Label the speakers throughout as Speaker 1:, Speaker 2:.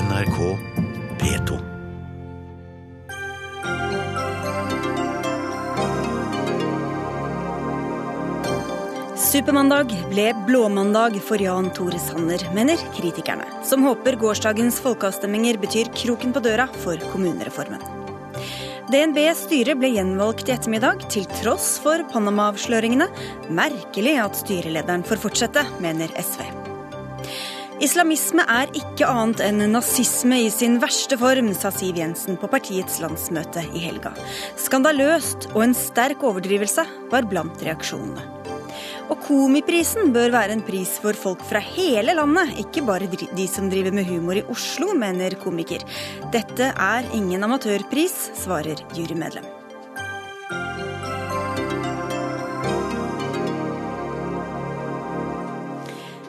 Speaker 1: NRK P2.
Speaker 2: Supermandag ble blåmandag for Jan Tore Sanner, mener kritikerne, som håper gårsdagens folkeavstemninger betyr kroken på døra for kommunereformen. DNBs styre ble gjenvalgt i ettermiddag, til tross for Panama-avsløringene. Merkelig at styrelederen får fortsette, mener SV. Islamisme er ikke annet enn nazisme i sin verste form, sa Siv Jensen på partiets landsmøte i helga. Skandaløst og en sterk overdrivelse var blant reaksjonene. Og Komiprisen bør være en pris for folk fra hele landet, ikke bare de som driver med humor i Oslo, mener komiker. Dette er ingen amatørpris, svarer jurymedlem.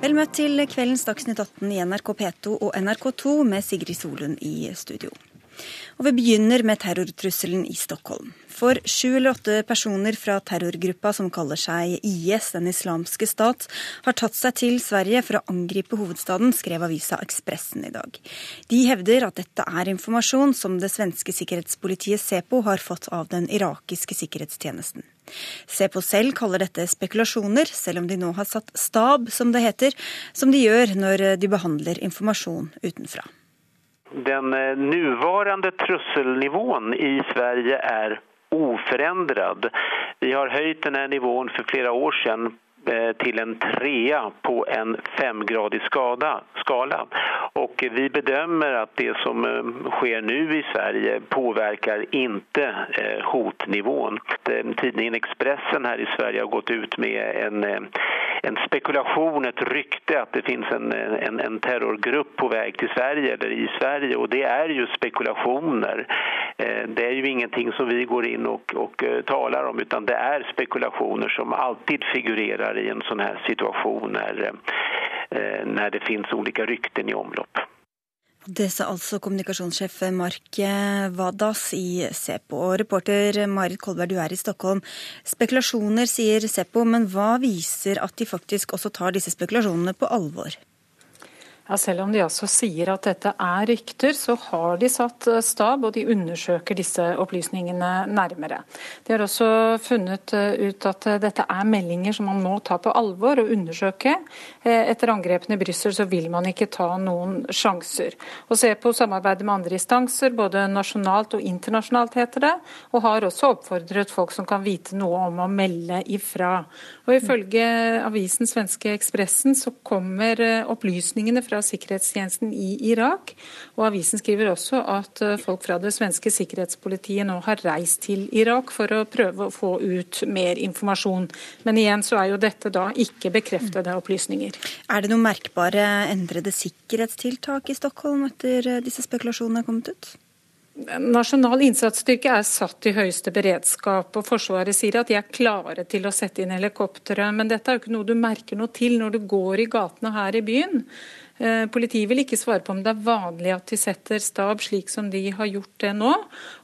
Speaker 2: Vel møtt til kveldens Dagsnytt 18 i NRK P2 og NRK2 med Sigrid Solund i studio. Og Vi begynner med terrortrusselen i Stockholm. For sju eller åtte personer fra terrorgruppa som kaller seg IS, Den islamske stat, har tatt seg til Sverige for å angripe hovedstaden, skrev avisa Ekspressen i dag. De hevder at dette er informasjon som det svenske sikkerhetspolitiet Sepo har fått av den irakiske sikkerhetstjenesten. Sepo selv kaller dette spekulasjoner, selv om de nå har satt stab, som det heter, som de gjør når de behandler informasjon utenfra.
Speaker 3: Den nåværende nuvarande trusselnivån i Sverige er uforandret. Vi har høyt denne nivåen nivån flere år Eh, till en trea på en femgradig skada, skala. Och vi bedömer att det som eh, sker nu i Sverige påverkar inte eh, hotnivån. Tidningen Expressen här i Sverige har gått ut med en, en spekulation, ett rykte att det finns en, en, en terrorgrupp på väg till Sverige eller i Sverige och det är ju spekulationer. Det er jo ingenting som vi går inn og, og taler om utan det er spekulasjoner som alltid figurerer i en sånn her situasjon når, når det finnes ulike rykten i omlopp.
Speaker 2: Det sa altså kommunikasjonssjef Mark Vadas i Sepo. Og reporter Marit Kolberg, du er i Stockholm. Spekulasjoner, sier Sepo, men hva viser at de faktisk også tar disse spekulasjonene på alvor?
Speaker 4: Ja, Selv om de altså sier at dette er rykter, så har de satt eh, stab, og de undersøker disse opplysningene nærmere. De har også funnet eh, ut at eh, dette er meldinger som man må ta på alvor og undersøke. Etter angrepene i Brussel så vil man ikke ta noen sjanser. Og se på samarbeidet med andre instanser, både nasjonalt og internasjonalt, heter det. Og har også oppfordret folk som kan vite noe om å melde ifra. Og Ifølge avisen svenske Ekspressen så kommer opplysningene fra sikkerhetstjenesten i Irak. Og Avisen skriver også at eh, folk fra det svenske sikkerhetspolitiet nå har reist til Irak for å prøve å få ut mer informasjon. Men igjen så er jo dette da ikke bekreftede opplysninger.
Speaker 2: Er det noen merkbare endrede sikkerhetstiltak i Stockholm etter eh, disse spekulasjonene er kommet ut?
Speaker 4: Nasjonal innsatsstyrke er satt i høyeste beredskap, og Forsvaret sier at de er klare til å sette inn helikoptre. Men dette er jo ikke noe du merker noe til når du går i gatene her i byen. Eh, politiet vil ikke svare på om det er vanlig at de setter stab slik som de har gjort det nå.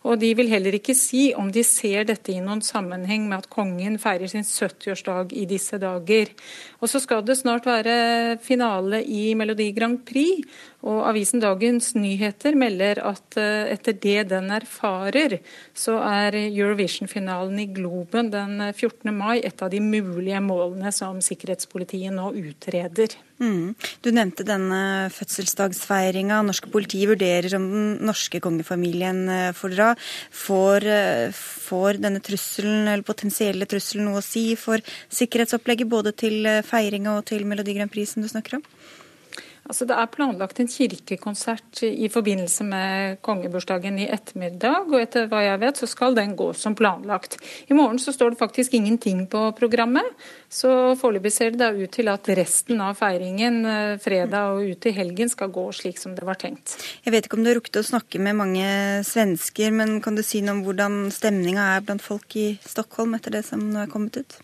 Speaker 4: Og de vil heller ikke si om de ser dette i noen sammenheng med at kongen feirer sin 70-årsdag i disse dager. Og så skal det snart være finale i Melodi Grand Prix. Og avisen Dagens Nyheter melder at eh, etter det den erfarer, så er Eurovision-finalen i Globen den 14. mai et av de mulige målene som sikkerhetspolitiet nå utreder.
Speaker 2: Mm. Du nevnte denne fødselsdagsfeiringa. Norske politi vurderer om den norske kongefamilien eh, får dra. Får, eh, får, denne trusselen, eller potensielle trusselen noe å si for sikkerhetsopplegget både til eh, feiringa og til Melodi Grand Prix som du snakker om?
Speaker 4: Altså, det er planlagt en kirkekonsert i forbindelse med kongebursdagen i ettermiddag. og Etter hva jeg vet, så skal den gå som planlagt. I morgen så står det faktisk ingenting på programmet. Så foreløpig ser det da ut til at resten av feiringen eh, fredag og ut i helgen skal gå slik som det var tenkt.
Speaker 2: Jeg vet ikke om du har rukket å snakke med mange svensker, men kan du si noe om hvordan stemninga er blant folk i Stockholm etter det som nå er kommet ut?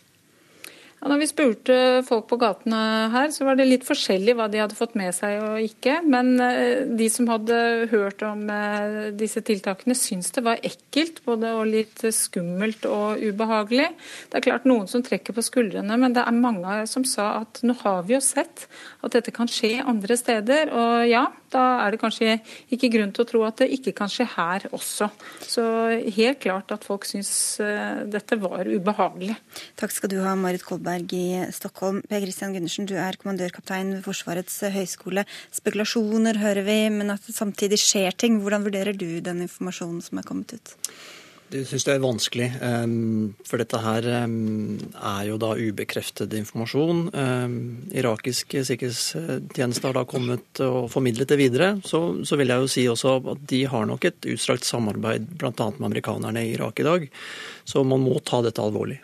Speaker 4: Ja, når vi spurte folk på gatene her, så var det litt forskjellig hva de hadde fått med seg og ikke. Men eh, de som hadde hørt om eh, disse tiltakene, syns det var ekkelt. Både og litt skummelt og ubehagelig. Det er klart noen som trekker på skuldrene, men det er mange som sa at nå har vi jo sett at dette kan skje andre steder. Og ja, da er det kanskje ikke grunn til å tro at det ikke kan skje her også. Så helt klart at folk syns eh, dette var ubehagelig.
Speaker 2: Takk skal du ha, Marit Kolberg i Stockholm. Per Christian Gundersen, du er kommandørkaptein ved Forsvarets høgskole. Spekulasjoner hører vi, men at det samtidig skjer ting. Hvordan vurderer du den informasjonen som er kommet ut?
Speaker 5: Det syns jeg er vanskelig. For dette her er jo da ubekreftet informasjon. Irakiske sikkerhetstjenester har da kommet og formidlet det videre. Så, så, vil jeg jo si også at de har nok et utstrakt samarbeid bl.a. med amerikanerne i Irak i dag. Så man må ta dette alvorlig.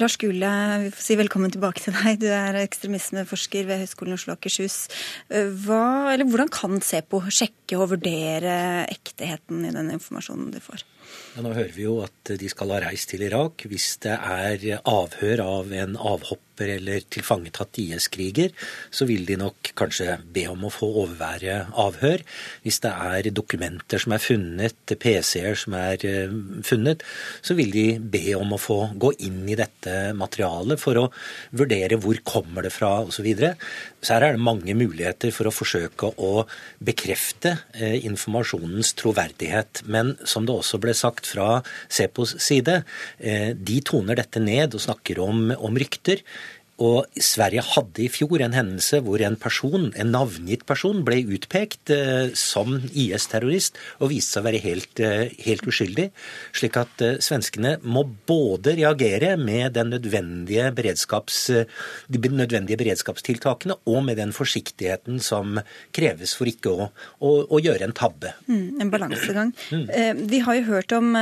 Speaker 2: Lars Gule, vi får si velkommen tilbake til deg. Du er ekstremismeforsker ved Høgskolen Oslo og Akershus. Hva, hvordan kan SEPO sjekke og vurdere ekteheten i den informasjonen de får?
Speaker 6: Ja, nå hører vi jo at de skal ha reist til Irak. Hvis det er avhør av en avhopper eller tilfangetatt IS-kriger, så vil de nok kanskje be om å få overvære avhør. Hvis det er dokumenter som er funnet, PC-er som er eh, funnet, så vil de be om å få gå inn i dette materialet for å vurdere hvor kommer det fra osv. Så, her er det mange muligheter for å forsøke å bekrefte eh, informasjonens troverdighet. Men som det også ble sagt fra Sepos side. Eh, de toner dette ned og snakker om, om rykter. Og Sverige hadde i fjor en hendelse hvor en person, en navngitt person ble utpekt eh, som IS-terrorist og viste seg å være helt, eh, helt uskyldig. Slik at eh, svenskene må både reagere med nødvendige de nødvendige beredskapstiltakene og med den forsiktigheten som kreves for ikke å, å, å gjøre en tabbe.
Speaker 2: Mm, en balansegang. Mm. Vi har jo hørt om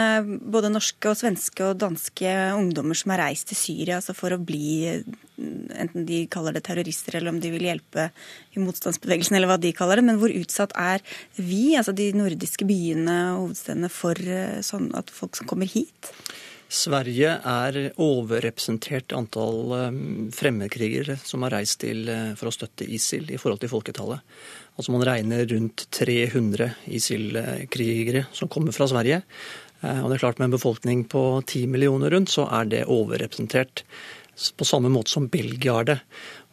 Speaker 2: både norske og svenske og danske ungdommer som har reist til Syria altså for å bli enten de kaller det terrorister eller om de vil hjelpe i motstandsbevegelsen, eller hva de kaller det. Men hvor utsatt er vi, altså de nordiske byene og hovedstedene, for eh, sånn at folk som kommer hit?
Speaker 5: Sverige er overrepresentert antall eh, fremmedkrigere som har reist til eh, for å støtte ISIL i forhold til folketallet. Altså Man regner rundt 300 ISIL-krigere som kommer fra Sverige. Og det er klart Med en befolkning på 10 millioner rundt, så er det overrepresentert på samme måte som Belgia har det.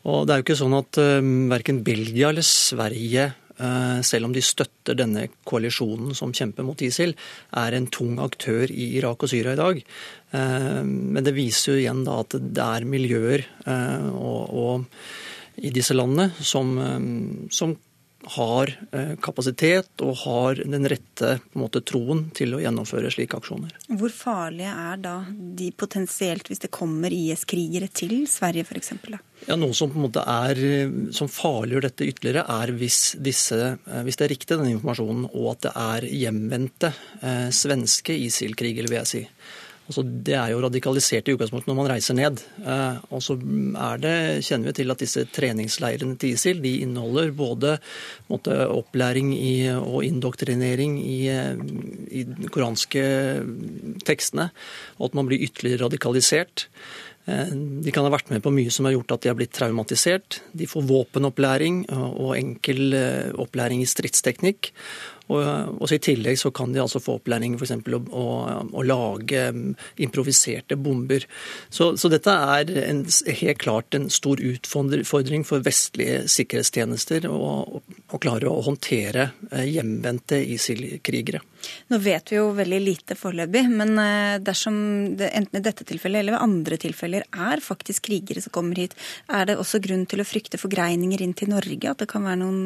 Speaker 5: Og det er jo ikke sånn at uh, verken Belgia eller Sverige, uh, selv om de støtter denne koalisjonen som kjemper mot ISIL, er en tung aktør i Irak og Syria i dag. Uh, men det viser jo igjen da at det er miljøer og, og i disse landene som, som har eh, kapasitet og har den rette måte, troen til å gjennomføre slike aksjoner.
Speaker 2: Hvor farlige er da de potensielt, hvis det kommer IS-krigere til Sverige f.eks.?
Speaker 5: Ja, Noe som på en måte er, som farliggjør dette ytterligere, er hvis, disse, eh, hvis det er riktig, denne informasjonen, og at det er hjemvendte eh, svenske ISIL-krigere, vil jeg si. Altså, det er jo radikalisert i utgangspunktet når man reiser ned. Eh, og så kjenner vi til at disse treningsleirene til ISIL de inneholder både måtte, opplæring i, og indoktrinering i, i de koranske tekstene, og at man blir ytterligere radikalisert. Eh, de kan ha vært med på mye som har gjort at de har blitt traumatisert. De får våpenopplæring og enkel eh, opplæring i stridsteknikk. Og, og I tillegg så kan de altså få opplæring f.eks. Å, å, å lage mm, improviserte bomber. Så, så dette er en, helt klart en stor utfordring for vestlige sikkerhetstjenester å, å klare å håndtere eh, hjemvendte ISIL-krigere.
Speaker 2: Nå vet vi jo veldig lite foreløpig, men eh, dersom det enten i dette tilfellet eller ved andre tilfeller er faktisk krigere som kommer hit, er det også grunn til å frykte forgreininger inn til Norge? At det kan være noen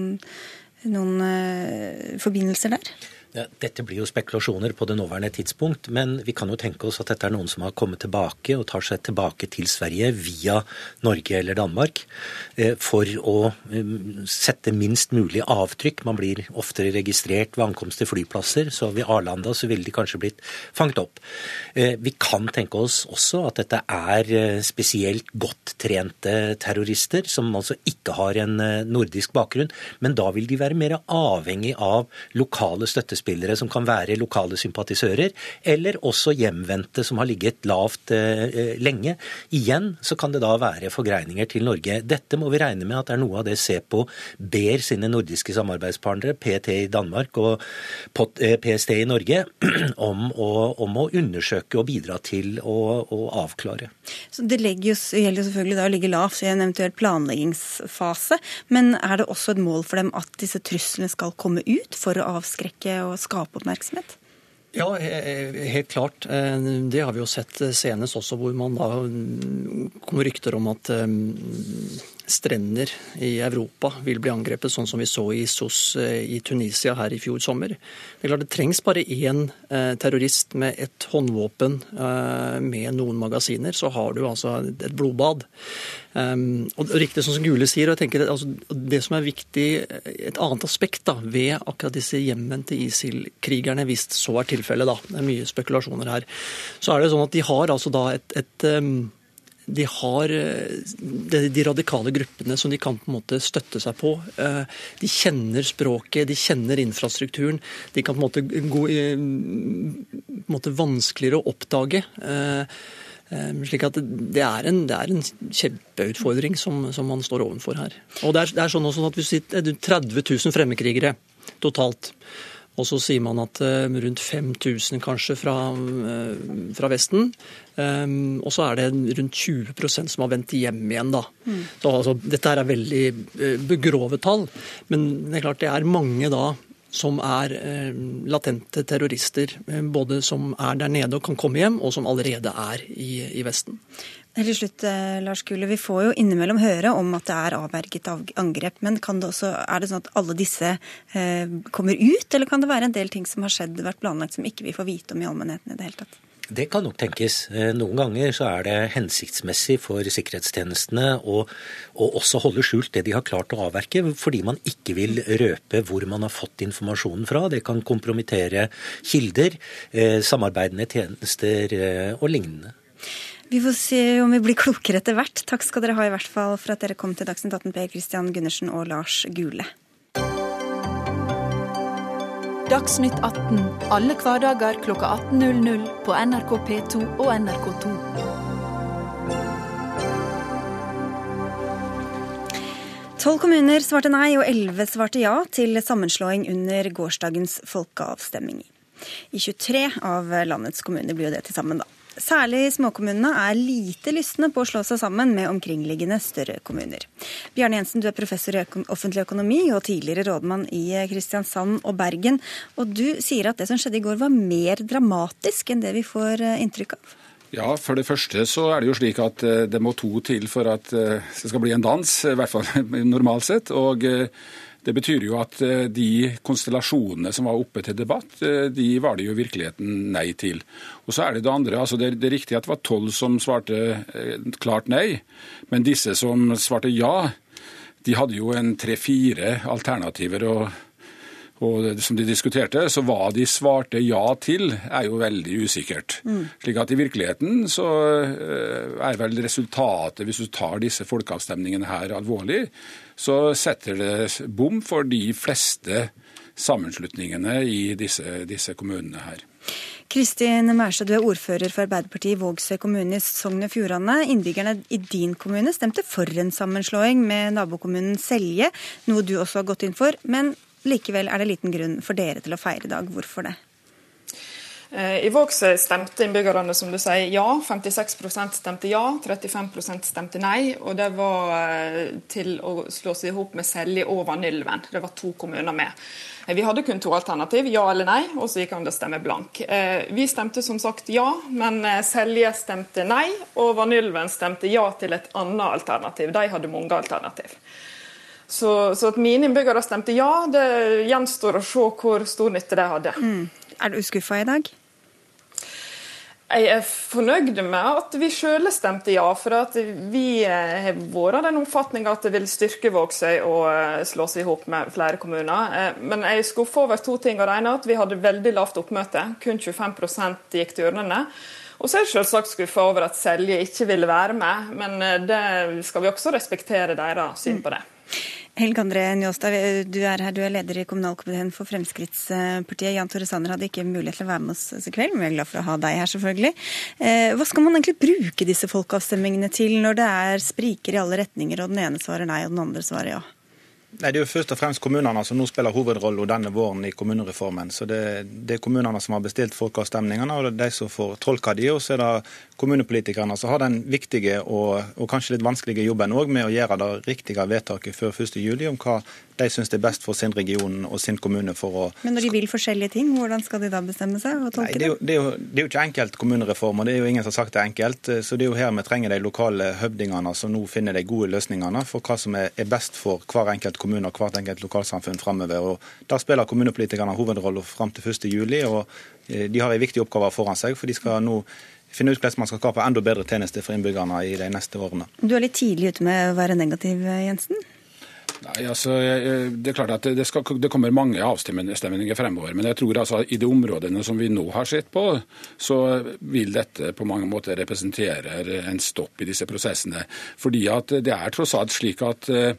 Speaker 2: noen eh, forbindelser der?
Speaker 6: Dette blir jo spekulasjoner på det nåværende tidspunkt, men vi kan jo tenke oss at dette er noen som har kommet tilbake og tar seg tilbake til Sverige via Norge eller Danmark eh, for å eh, sette minst mulig avtrykk. Man blir oftere registrert ved ankomst til flyplasser, så ved Arlanda så ville de kanskje blitt fanget opp. Eh, vi kan tenke oss også at dette er spesielt godt trente terrorister, som altså ikke har en nordisk bakgrunn, men da vil de være mer avhengig av lokale støttespillere støttespillere som kan være lokale sympatisører, eller også hjemvendte som har ligget lavt eh, lenge. Igjen så kan det da være forgreininger til Norge. Dette må vi regne med at er noe av det SEPO ber sine nordiske samarbeidspartnere, PT i Danmark og PST i Norge, om å, om å undersøke og bidra til å, å avklare.
Speaker 2: Så Det legger, gjelder selvfølgelig da å ligge lavt i en eventuell planleggingsfase, men er det også et mål for dem at disse truslene skal komme ut for å avskrekke og skape oppmerksomhet?
Speaker 5: Ja, helt klart. Eh, det har vi jo sett senest også, hvor man da kommer rykter om at eh, strender i Europa vil bli angrepet, sånn som vi så i SOS eh, i Tunisia her i fjor sommer. Det er klart det trengs bare én eh, terrorist med et håndvåpen eh, med noen magasiner, så har du altså et blodbad. Um, og riktig som Gule sier, og jeg tenker altså, Det som er viktig, et annet aspekt da, ved akkurat disse hjemvendte ISIL-krigerne, hvis så er tilfellet, da, det er mye spekulasjoner her, så er det sånn at de har altså da et, et um, de har eh, de radikale gruppene som de kan på en måte støtte seg på. Eh, de kjenner språket, de kjenner infrastrukturen. De kan på en måte gå på en måte vanskeligere å oppdage. Eh, slik at det er en, det er en kjempeutfordring som, som, man står overfor her. Og det er, det er sånn at Hvis det er 30 000 fremmedkrigere totalt, og så sier man at uh, rundt 5000 kanskje fra, uh, fra Vesten. Um, og så er det rundt 20% som har vendt hjem igjen, da. Mm. Så altså, Dette er veldig uh, begrove tall, men det er klart det er mange da som er latente terrorister. Både som er der nede og kan komme hjem, og som allerede er i, i Vesten.
Speaker 2: Helt til slutt, eh, Lars Gule. Vi får jo innimellom høre om at det er avverget angrep. Men det også, er det sånn at alle disse eh, kommer ut, eller kan det være en del ting som har skjedd, vært planlagt, som ikke vi får vite om i allmennheten i det hele tatt?
Speaker 6: Det kan nok tenkes. Eh, noen ganger så er det hensiktsmessig for sikkerhetstjenestene å, å, også holde skjult det de har klart å avverke, fordi man ikke vil røpe hvor man har fått informasjonen fra. Det kan kompromittere kilder, eh, samarbeidende tjenester og lignende.
Speaker 2: Vi får se om vi blir klokere etter hvert. Takk skal dere ha i hvert fall for at dere kom til Dagsnytt 18, Per Christian Gundersen og Lars Gule.
Speaker 7: Dagsnytt 18 alle hverdager klokka 18.00 på NRK P2 og NRK2.
Speaker 2: Tolv kommuner svarte nei, og elleve svarte ja til sammenslåing under gårsdagens folkeavstemning. I 23 av landets kommuner blir jo det til sammen, da. Særlig småkommunene er lite lystne på å slå seg sammen med omkringliggende større kommuner. Bjarne Jensen, du er professor i offentlig økonomi og tidligere rådmann i Kristiansand og Bergen. Og du sier at det som skjedde i går var mer dramatisk enn det vi får eh, inntrykk av?
Speaker 8: Ja, For det første så er det jo slik at eh, det må to til for at eh, det skal bli en dans, i hvert fall normalt sett. og det betyr jo at eh, de konstellasjonene som var oppe til debatt, eh, de var det jo i virkeligheten nei til. Og så er det det andre. altså Det, det er riktig at det var tolv som svarte eh, klart nei, men disse som svarte ja, de hadde jo en tre-fire alternativer. og og som de diskuterte, så hva de svarte ja til, er jo veldig usikkert. Mm. Slik at i virkeligheten så er vel resultatet, hvis du tar disse folkeavstemningene her alvorlig, så setter det bom for de fleste sammenslutningene i disse, disse kommunene her.
Speaker 2: Kristin Mærstad, du er ordfører for Arbeiderpartiet i Vågsøy kommune i Sogn og Fjordane. Innbyggerne i din kommune stemte for en sammenslåing med nabokommunen Selje, noe du også har gått inn for. Men likevel er det liten grunn for dere til å feire i dag. Hvorfor det?
Speaker 9: Eh, I Vågsøy stemte innbyggerne som du sier, ja. 56% stemte ja, 35% stemte nei. Og det var eh, til å slå seg i hop med Selje og Vanylven. Det var to kommuner med. Eh, vi hadde kun to alternativ, ja eller nei, og så gikk an å stemme blank. Vi stemte som sagt ja, men Selje stemte nei, og Vanylven stemte ja til et annet alternativ. De hadde mange alternativ. Så, så at mine innbyggere stemte ja, det gjenstår å se hvor stor nytte de hadde. Mm.
Speaker 2: Er du skuffa i dag?
Speaker 9: Jeg er fornøyd med at vi sjøl stemte ja. For at vi eh, har vært av den oppfatning at det vil styrke Vågsøy å eh, slå seg i med flere kommuner. Eh, men jeg er skuffa over to ting. Det ene at vi hadde veldig lavt oppmøte. Kun 25 gikk til urnene. Og så er jeg selvsagt skuffa over at Selje ikke ville være med, men det skal vi også respektere deres syn på det.
Speaker 2: Helge André Njåstad, du er her, du er leder i kommunalkomiteen for Fremskrittspartiet. Jan Tore Sanner hadde ikke mulighet til å være med oss i kveld, men vi er glad for å ha deg her, selvfølgelig. Eh, hva skal man egentlig bruke disse folkeavstemningene til når det er spriker i alle retninger, og den ene svarer nei, og den andre svarer ja?
Speaker 10: Nei, Det er jo først og fremst kommunene som nå spiller hovedrollen denne våren i kommunereformen. Så det, det, er kommunene som har bestilt folkeavstemningene, og det er de som får tolka de. Og så er det kommunepolitikerne som har den viktige og, og kanskje litt vanskelige jobben også med å gjøre det riktige vedtaket før 1.7 om hva de syns det er best for sin region og sin kommune. for å...
Speaker 2: Men når de vil forskjellige ting, hvordan skal de da bestemme seg og tolke
Speaker 10: Nei, det? Er jo, det, er jo, det er jo ikke enkelt kommunereform, og det er jo ingen som har sagt det er enkelt. Så det er jo her vi trenger de lokale høvdingene som nå finner de gode løsningene for hva som er, best for hver enkelt kommune og hvert enkelt lokalsamfunn framover. Da spiller kommunepolitikerne hovedrollen fram til 1.7, og eh, de har en viktig oppgave foran seg. for de skal nå finne ut hvordan man skal skape enda bedre tjenester for innbyggerne i de neste årene.
Speaker 2: Du er litt tidlig ute med å være negativ, Jensen?
Speaker 8: Nei, altså, Det er klart at det, skal, det kommer mange avstemninger fremover. Men jeg tror altså i de områdene som vi nå har sett på, så vil dette på mange måter representere en stopp i disse prosessene. Fordi at det er tross alt slik at eh,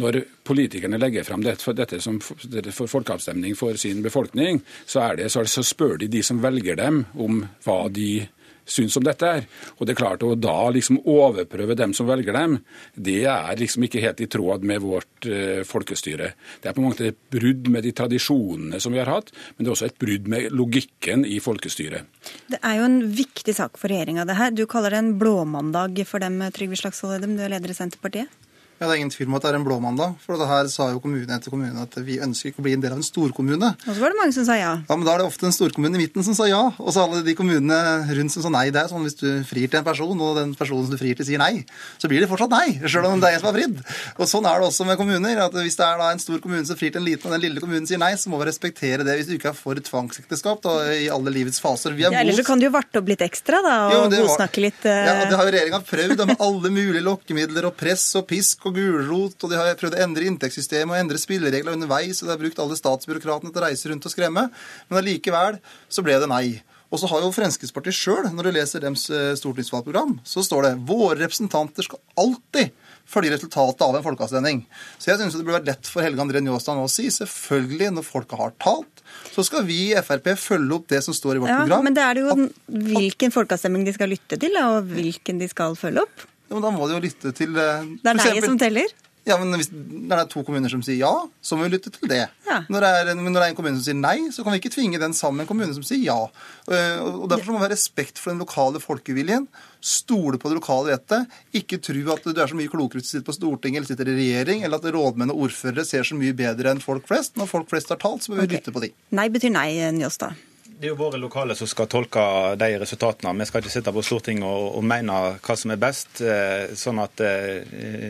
Speaker 8: når politikerne legger frem dette, som for folkeavstemning for sin befolkning, så, det, så spør de de som velger dem om hva de syns om dette. er. Og det er klart Å da liksom overprøve dem som velger dem, det er liksom ikke helt i tråd med vårt eh, folkestyre. Det er på en måte et brudd med de tradisjonene som vi har hatt, men det er også et brudd med logikken i folkestyret.
Speaker 2: Det er jo en viktig sak for regjeringa, det her. Du kaller det en blåmandag for dem, Trygve Slagsvold Vedum, du er leder i Senterpartiet?
Speaker 11: Ja, Det er ingen tvil om at det er en blåmandag. For det her sa jo kommune etter kommune at vi ønsker ikke å bli en del av en storkommune.
Speaker 2: Og så var det mange som sa ja.
Speaker 11: Ja, men Da er det ofte en storkommune i midten som sa ja. Og så alle de kommunene rundt som sa nei. Det er sånn hvis du frir til en person, og den personen som du frir til sier nei, så blir det fortsatt nei. Selv om det er en som har fridd. Og sånn er det også med kommuner. at Hvis det er da en stor kommune som frir til en liten, og den lille kommunen sier nei, så må vi respektere det hvis du ikke er for tvangsekteskap da, i alle livets faser.
Speaker 2: Ja, Ellers så kan du jo varte opp litt ekstra, da, og godsnakke litt. Uh...
Speaker 11: Ja, det har jo regjeringa prøvd med alle mulige lokkemidler og press og pisk og gulrot og de har prøvd å endre inntektssystemet og endre spilleregler underveis, og de har brukt alle statsbyråkratene til å reise rundt og skremme. Men allikevel så ble det nei. Og så har jo Fremskrittspartiet sjøl, når du leser deres eh, stortingsvalgprogram, så står det våre representanter skal alltid følge resultatet av en folkeavstemning. Så jeg syns det burde vært lett for Helge André Njåstad nå å si selvfølgelig, når folket har talt, så skal vi i Frp følge opp det som står i vårt
Speaker 2: ja,
Speaker 11: program.
Speaker 2: Men det er jo hvilken folkeavstemning de skal lytte til, og hvilken de skal følge opp.
Speaker 11: Ja, men da må de jo lytte til
Speaker 2: eh, Det er nei som teller?
Speaker 11: Ja, men hvis det er to kommuner som sier ja, så må vi lytte til det. Ja. Når, det er, når, det er, en kommune som sier nei, så kan vi ikke tvinge den sammen med en kommune som sier ja. Eh, og Derfor må vi ha respekt for den lokale folkeviljen. Stole på det lokale vettet. Ikke tro at du er så mye klokere hvis du sitter på Stortinget eller sitter i regjering, eller at rådmenn og ordførere ser så mye bedre enn folk flest. Når folk flest har talt, så må vi okay. lytte på de.
Speaker 2: Nei betyr nei, Njåstad.
Speaker 10: Det er jo våre lokale som skal tolke de resultatene. Vi skal ikke sitte på Stortinget og, og mene hva som er best. Eh, sånn at eh,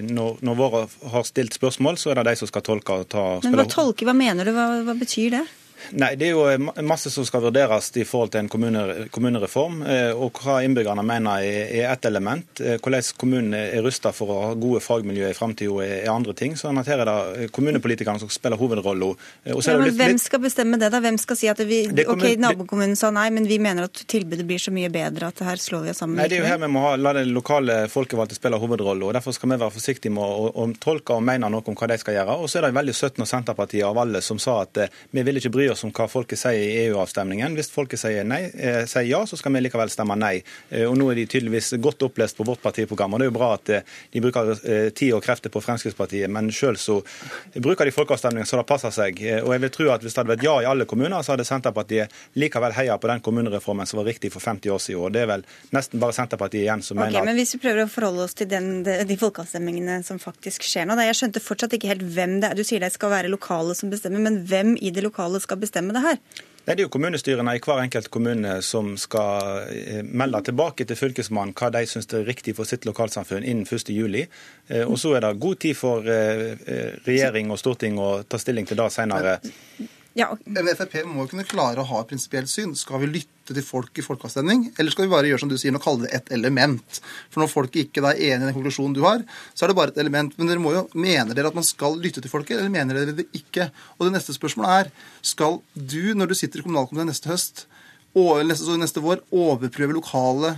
Speaker 10: når, når, våre har stilt spørsmål, så er det de som skal tolke. og ta
Speaker 2: Men hva tolke, hva mener du? Hva, hva betyr det?
Speaker 10: Nei, Det er jo masse som skal vurderes i forhold til en kommune, kommunereform. Eh, og Hva innbyggerne mener er ett element. Eh, hvordan kommunen er rustet for å ha gode fagmiljø i framtida er andre ting. sånn at Her er det kommunepolitikerne som spiller hovedrollen.
Speaker 2: Eh, ja, men hvem skal bestemme det? da? Hvem skal si at vi, ok, nabokommunen sa nei, men vi mener at tilbudet blir så mye bedre at her slår vi oss sammen?
Speaker 10: Nei, Det er jo her vi må ha, la det lokale folkevalgte spille hovedrollen. og Derfor skal vi være forsiktige med å, å, å tolke og mene noe om hva de skal gjøre. Og så er det veldig søtt når Senterpartiet av alle som sa at vi vil ikke bry oss oss om hva folket sier i EU-avstemningen. Hvis folket sier, nei, eh, sier, ja, så skal vi likevel stemme nei. Eh, og Nå er de tydeligvis godt opplest på vårt partiprogram. og Det er jo bra at eh, de bruker tid og krefter på Fremskrittspartiet, men selv så bruker de folkeavstemninger så det passer seg. Og jeg vil tro at Hvis det hadde vært ja i alle kommuner, så hadde Senterpartiet likevel heia på den kommunereformen som var riktig for 50 år siden. og Det er vel nesten bare Senterpartiet igjen som
Speaker 2: okay,
Speaker 10: mener at
Speaker 2: Men Hvis vi prøver å forholde oss til den, de folkeavstemningene som faktisk skjer nå. Da Jeg skjønte fortsatt ikke helt hvem det er. Du sier det skal være lokale som bestemmer, men hvem i det lokale skal bestemme det her?
Speaker 10: Nei, Det er jo kommunestyrene i hver enkelt kommune som skal eh, melde tilbake til Fylkesmannen hva de syns er riktig for sitt lokalsamfunn innen 1.7. Eh, og så er det god tid for eh, regjering og storting å ta stilling til det senere.
Speaker 11: Ja. Frp må jo kunne klare å ha et prinsipielt syn. Skal vi lytte til folk i folkeavstemning, eller skal vi bare gjøre som du sier, og kalle det et element? For når folk ikke er enig i den konklusjonen du har, så er det bare et element. Men dere må jo, mener dere at man skal lytte til folket, eller mener dere det ikke? Og det neste spørsmålet er, skal du, når du sitter i kommunalkomiteen neste høst, og neste, neste vår, overprøve lokale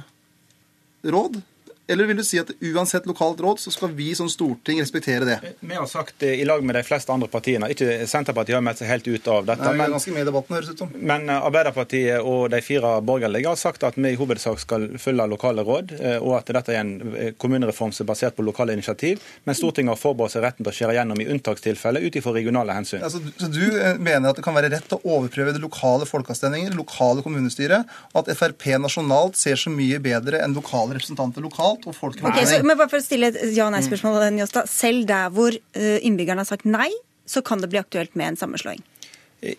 Speaker 11: råd? Eller vil du si at uansett lokalt råd, så skal vi som storting respektere det?
Speaker 10: Vi har sagt det i lag med de fleste andre partiene. Ikke Senterpartiet har meldt seg helt ut av dette.
Speaker 11: Nei,
Speaker 10: men,
Speaker 11: ganske med i debatten, høres ut som.
Speaker 10: men eh, Arbeiderpartiet og de fire borgerlige har sagt at vi i hovedsak skal følge lokale råd, eh, og at dette er en eh, kommunereform som er basert på lokale initiativ. Men Stortinget har forberedt seg retten til å skjære gjennom i unntakstilfeller ut ifra regionale hensyn.
Speaker 11: Altså, så du eh, mener at det kan være rett å overprøve det lokale folkeavstemninger, lokale kommunestyret, og at Frp nasjonalt ser så mye bedre enn lokale representanter lokalt og folk
Speaker 2: Ok, så, men bare for å stille et ja-nei-spørsmål. Selv der hvor eh, innbyggerne har sagt nei, så kan det bli aktuelt med en sammenslåing?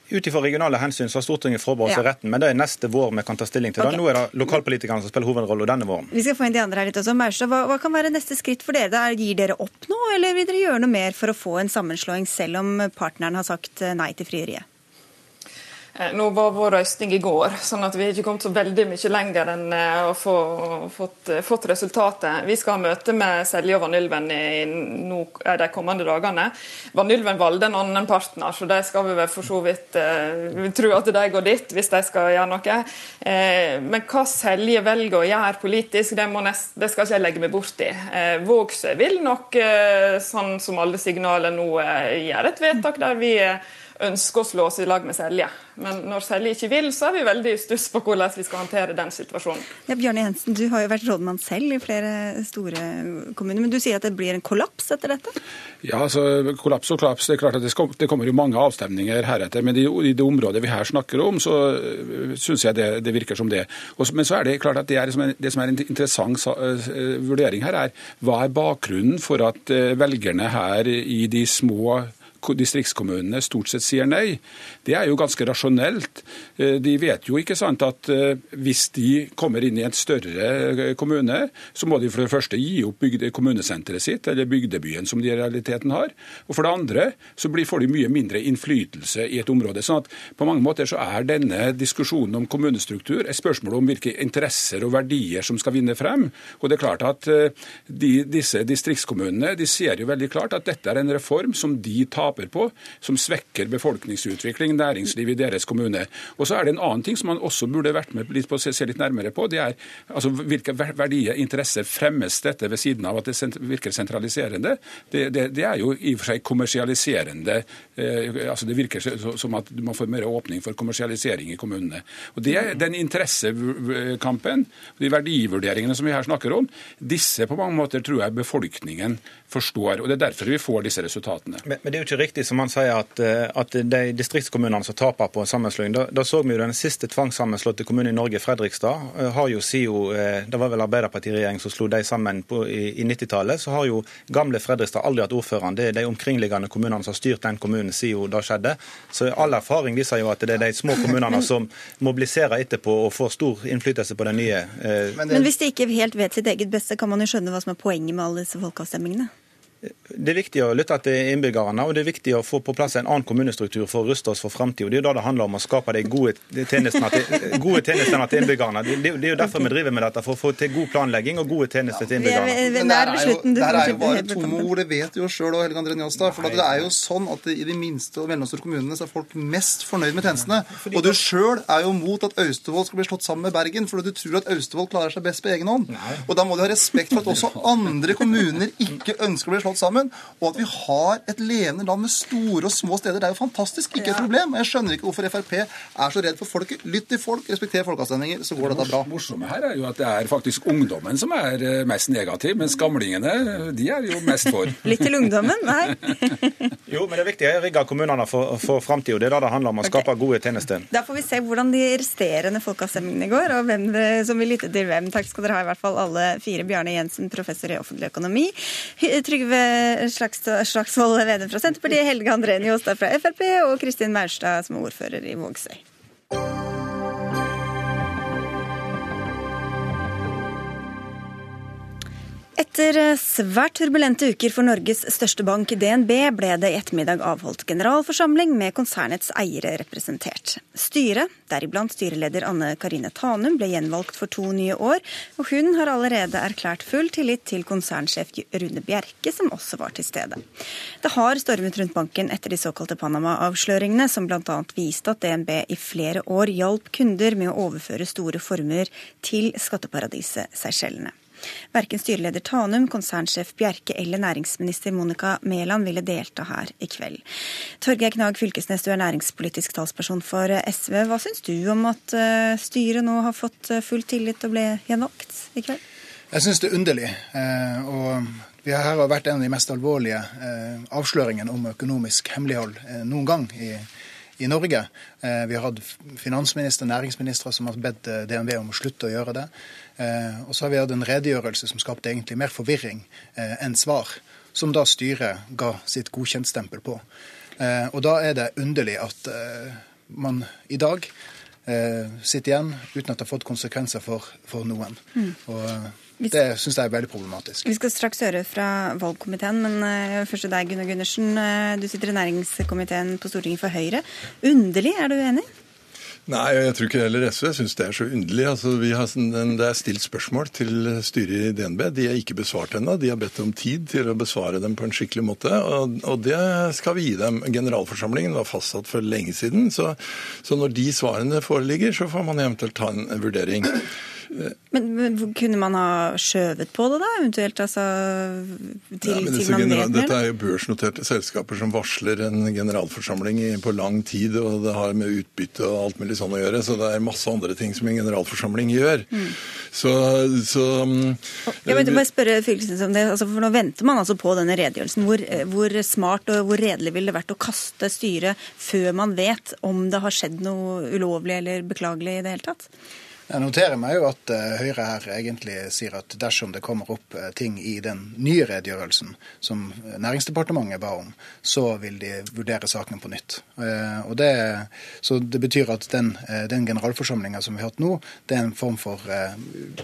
Speaker 10: Ut ifra regionale hensyn så har Stortinget forberedt seg
Speaker 2: Ja.
Speaker 10: retten, men det er neste vår vi kan ta stilling til. Okay. Nå er det lokalpolitikerne som spiller hovedrollen denne våren.
Speaker 2: Vi skal få inn de andre her litt også. Maurstad, hva, hva kan være neste skritt for dere? Da? Gir dere opp nå, eller vil dere gjøre noe mer for å få en sammenslåing, selv om partneren har sagt eh, nei til frieriet?
Speaker 9: Eh, Nå var vår røysting i går, sånn at vi har ikke kommet så veldig mye lenger enn eh, å få fått, fått resultatet. Vi skal ha møte med Selje og Vanylven i eh, de kommende dagene. Vanylven valgte en annen partner, så de skal vi vel for så vidt eh, vi tror at de går dit hvis de skal gjøre noe. Eh, Men hva Selje velger å gjøre politisk, det, nest, det skal ikke jeg legge meg bort i. Vågsøy vil nok, eh, sånn som alle signaler nå, eh, gjøre et vedtak der vi eh, ønsker å slå oss i lag med Selje. Men når Selje ikke vil, så er vi veldig i stuss på hvordan vi skal håndtere den situasjonen.
Speaker 2: Ja, Bjarne Jensen, du har jo vært rådmann selv i flere store kommuner, men du sier at det blir en kollaps etter dette?
Speaker 8: Ja, altså kollaps og kollaps. Det er klart at det, skal, det kommer jo mange avstemninger heretter. Men i, i det området vi her snakker om, så syns jeg det, det virker som det. Og, men så er det klart at det, er, som en- det som er en interessant eh, vurdering her, er hva er bakgrunnen for at eh, velgerne her i de små distriktskommunene stort sett sier nei. Det er jo ganske rasjonelt. Eh, De vet jo ikke sant at eh, hvis de kommer inn i en større eh, kommune, så må de for det første gi opp bygde, kommunesenteret sitt, eller bygdebyen som de i realiteten har. Og for det andre så får de mye mindre innflytelse i et område. sånn at på mange måter så er denne diskusjonen om kommunestruktur et spørsmål om hvilke interesser og verdier som skal vinne frem. Og det er klart at de, disse distriktskommunene de ser jo veldig klart at dette er en reform som de taper på, som svekker befolkningsutvikling, næringsliv i deres kommune. Og så er det en annen ting som man også burde vært med litt på se, se litt nærmere på. Det er altså, hvilke ver- verdier, interesser fremmes dette ved siden av at det virker sentraliserende. Det, det, det er jo i og for seg kommersialiserende. Eh, altså Det virker som at man får mer åpning for kommersialisering i kommunene. Og det er Den interessekampen, de verdivurderingene som vi her snakker om, disse på mange måter tror jeg befolkningen forstår. og Det er derfor vi får disse resultatene.
Speaker 10: Men, men det er jo ikke riktig som han sier at, eh, at de distriktskommunene som taper på en sammenslåing. Da, da så vi jo den siste tvangssammenslåtte kommunen i Norge, Fredrikstad. eh, har jo siden, eh, Det var vel Arbeiderpartiregjeringen som slo de sammen på, i, i 90-tallet. Så har jo gamle Fredrikstad aldri hatt ordføreren. Det er de omkringliggende kommunene som har styrt den kommunen siden det skjedde. Så all erfaring viser jo at det er de små kommunene som mobiliserer etterpå og får stor innflytelse på den nye. Eh,
Speaker 2: Men hvis de ikke helt vet sitt eget beste, kan man jo skjønne hva som er poenget med alle disse folkeavstemningene?
Speaker 10: Det er viktig å lytte til innbyggerne, og det er viktig å få på plass en annen kommunestruktur for å ruste oss for framtida. Det er jo da det handler om å skape de gode tjenestene til, gode tjenestene til innbyggerne. Det, er jo derfor vi driver med dette, for å få til god planlegging og gode tjenester til
Speaker 2: er
Speaker 10: innbyggerne.
Speaker 11: Men det er jo, det er jo bare
Speaker 2: helt
Speaker 11: tomme ord, det vet du jo sjøl og Helge André Njåstad. For det er jo sånn at i de minste og mellomstore kommunene så er folk mest fornøyd med tjenestene. Og du sjøl er jo mot at Austevoll skal bli slått sammen med Bergen, fordi du tror at Austevoll klarer seg best på egen hånd. Og da må du ha respekt for at også andre kommuner ikke ønsker å bli slått sammen, og at vi har et levende land med store og små steder. Det er jo fantastisk, ikke et problem. Jeg skjønner ikke hvorfor Frp er så redd for folket. Lytt til folk, respekter folkeavstemninger, så går dette bra.
Speaker 8: Det morsomme her er jo at det er faktisk ungdommen som er eh, mest negativ, mens gamlingene de er jo mest for.
Speaker 2: Litt til ungdommen? Nei.
Speaker 10: Jo, men det er viktig å rigge kommunene for, for framtida. Det er da det handler om å skape gode tjenester.
Speaker 2: Da får vi se hvordan de resterende folkeavstemningene går, og hvem det, som vil lytte til hvem. Takk skal dere ha, i hvert fall alle fire. Bjarne Jensen, professor i offentlig økonomi. Trygve Slagsvold Vedum fra Senterpartiet, Helge André Njåstad fra Frp og Kristin Maurstad, som er ordfører i Vågsøy. Etter svært turbulente uker for Norges største bank, DNB, ble det i ettermiddag avholdt generalforsamling med konsernets eiere representert. Styret, deriblant styreleder Anne Karine Tanum, ble gjenvalgt for to nye år, og hun har allerede erklært full tillit til konsernsjef Rune Bjerke, som også var til stede. Det har stormet rundt banken etter de såkalte Panama-avsløringene, som bl.a. viste at DNB i flere år hjalp kunder med å overføre store formuer til skatteparadiset Seychellene. Verken styreleder Tanum, konsernsjef Bjerke eller næringsminister Monica Mæland ville delta her i kveld. Torgeir Knag Fylkesnes, du er næringspolitisk talsperson for SV. Hva syns du om at eh, styret nå har fått eh, full tillit og ble gjenvalgt i kveld?
Speaker 12: Jeg syns det er underlig. Eh, og vi har her vært en av de mest alvorlige avsløringene om økonomisk hemmelighold noen gang i, i Norge. Vi har hatt finansminister næringsministre som har bedt DNV om å slutte å gjøre det. Og så har vi hatt en redegjørelse som skapte egentlig mer forvirring enn svar, som da styret ga sitt godkjentstempel på. Og da er det underlig at man i dag sitter igjen uten at det har fått konsekvenser for, for noen. Mm. Og det syns jeg er veldig problematisk.
Speaker 2: Vi skal straks høre fra valgkomiteen, men først til deg, Gunnar Gundersen. Du sitter i næringskomiteen på Stortinget for Høyre. Underlig, er du enig?
Speaker 13: Nei, jeg tror ikke heller SV syns det er så underlig. Altså, har, det er stilt spørsmål til styret i DNB. De er ikke besvart ennå. De har bedt om tid til å besvare dem på en skikkelig måte. Og, og det skal vi gi dem. Generalforsamlingen var fastsatt for lenge siden. Så, så når de svarene foreligger, så får man eventuelt ta en vurdering.
Speaker 2: Men, men, kunne man ha skjøvet på det, da? Eventuelt altså til, ja, til man vet
Speaker 13: Dette er jo børsnoterte selskaper som varsler en generalforsamling på lang tid, og det har med utbytte og alt mulig sånn å gjøre. Så det er masse andre ting som en generalforsamling gjør. Mm. Så, så
Speaker 2: Jeg vil bare spørre Fylkesnes om det. Altså, for Nå venter man altså på denne redegjørelsen. Hvor, hvor smart og hvor redelig ville det vært å kaste styret før man vet om det har skjedd noe ulovlig eller beklagelig i det hele tatt?
Speaker 12: Jeg noterer meg jo at uh, Høyre her egentlig sier at dersom det kommer opp uh, ting i den nye redegjørelsen som Næringsdepartementet ba om, så vil de vurdere saken på nytt. Det, så det betyr at den, den generalforsamlinga som vi har hatt nå, det er en form for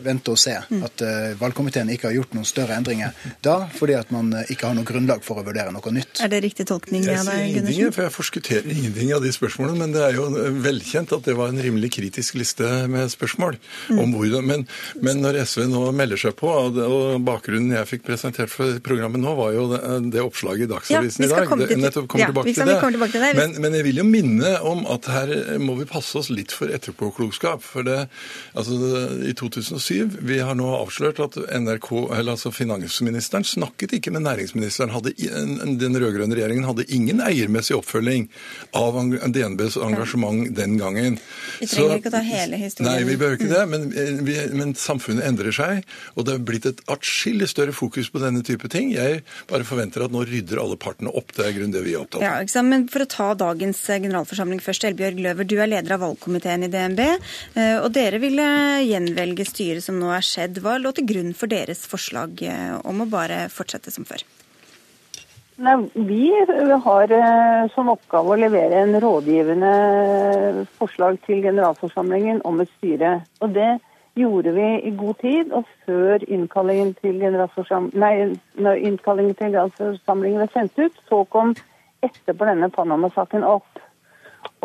Speaker 12: vente og se. Mm. At valgkomiteen ikke har gjort noen større endringer da, fordi at man ikke har noe grunnlag for å vurdere noe nytt.
Speaker 2: Er det riktig tolkning?
Speaker 13: Jeg sier ingenting, for jeg forskutterer ingenting av de spørsmålene, men det er jo velkjent at det var en rimelig kritisk liste med spørsmål spørsmål om hvordan, men, men, når SV nå melder seg på, og bakgrunnen jeg fikk presentert for programmet nå, var jo det, det oppslaget i Dagsavisen ja, i dag. Det, nettopp kommer ja, tilbake til det. Tilbake til det. Men, men, jeg vil jo minne om at her må vi passe oss litt for etterpåklokskap. For det, altså, i 2007 Vi har nå avslørt at NRK, eller altså finansministeren snakket ikke med næringsministeren. Hadde, den rød-grønne regjeringen hadde ingen eiermessig oppfølging av DNBs engasjement den gangen.
Speaker 2: Vi trenger Så, ikke å ta hele historien.
Speaker 13: Nei, vi behøver ikke det, men, vi, men, samfunnet endrer seg. Og det er blitt et atskillig større fokus på denne type ting. Jeg bare forventer at nå rydder alle partene opp. Det er grunn det vi er opptatt
Speaker 2: av. Ja, men For å ta dagens eh, generalforsamling først. Elbjørg Løver, du er leder av valgkomiteen i DNB. Eh, og dere ville gjenvelge styret som nå er skjedd. Hva lå til grunn for deres forslag eh, om å bare fortsette som før?
Speaker 14: Nei, vi har eh, som oppgave å levere en rådgivende forslag til generalforsamlingen om et styre. Og det gjorde vi i god tid, og før innkallingen til generalforsamlingen, nei, innkallingen til generalforsamlingen ble sendt ut, så kom etterpå denne Panama-saken opp.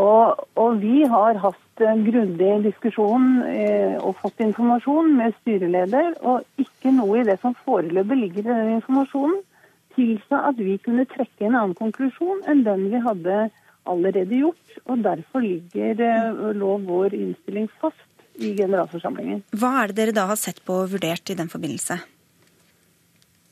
Speaker 14: Og, og, vi har hatt en grundig diskusjon eh, og fått informasjon med styreleder, og ikke noe i det som foreløpig ligger i den informasjonen tilsa at vi kunne trekke en annen konklusjon enn den vi hadde allerede gjort. og Derfor ligger eh, lå vår innstilling fast i generalforsamlingen.
Speaker 2: Hva er det dere da har sett på og vurdert i den forbindelse?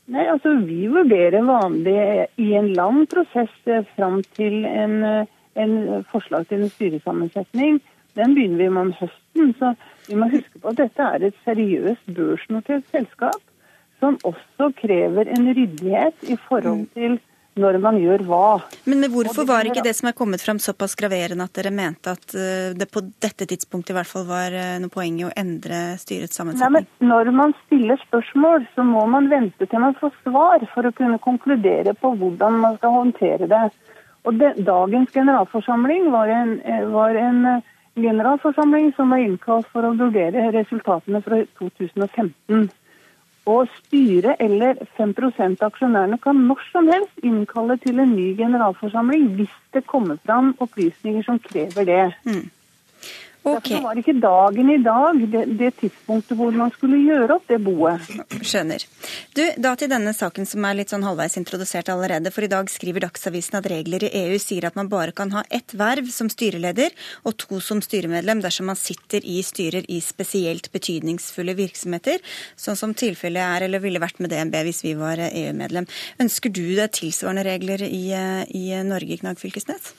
Speaker 14: Nei, altså Vi vurderer vanlig i en lang prosess eh, fram til en, eh, en forslag til en styresammensetning. Den begynner vi med om høsten. så vi må huske på at dette er et seriøst børsnotert selskap som også krever en ryddighet i forhold mm. til når man gjør hva.
Speaker 2: Men hvorfor var ikke det som er kommet fram såpass graverende at dere mente at eh, det på dette tidspunktet i hvert fall var eh, noe poeng i å endre styrets sammensetning?
Speaker 14: Nei, når man stiller spørsmål, så må man vente til man får svar for å kunne konkludere på hvordan man skal håndtere det. Og det, Dagens generalforsamling var en, eh, var en generalforsamling som var innkalt for å vurdere resultatene fra 2015. Og styret eller 5 av aksjonærene kan når som helst innkalle til en ny generalforsamling hvis det kommer fram opplysninger som krever det. Mm. Okay. Derfor var ikke dagen i dag det, det, tidspunktet hvor man skulle gjøre opp det boet.
Speaker 2: Skjønner. Du, Da til denne saken som er litt sånn halvveis introdusert allerede. For i dag skriver Dagsavisen at regler i EU sier at man bare kan ha ett verv som styreleder og to som styremedlem dersom man sitter i styrer i spesielt betydningsfulle virksomheter, sånn som tilfellet er eller ville vært med DNB hvis vi var EU-medlem. Ønsker du deg tilsvarende regler i, i Norge, Knag Fylkesnes?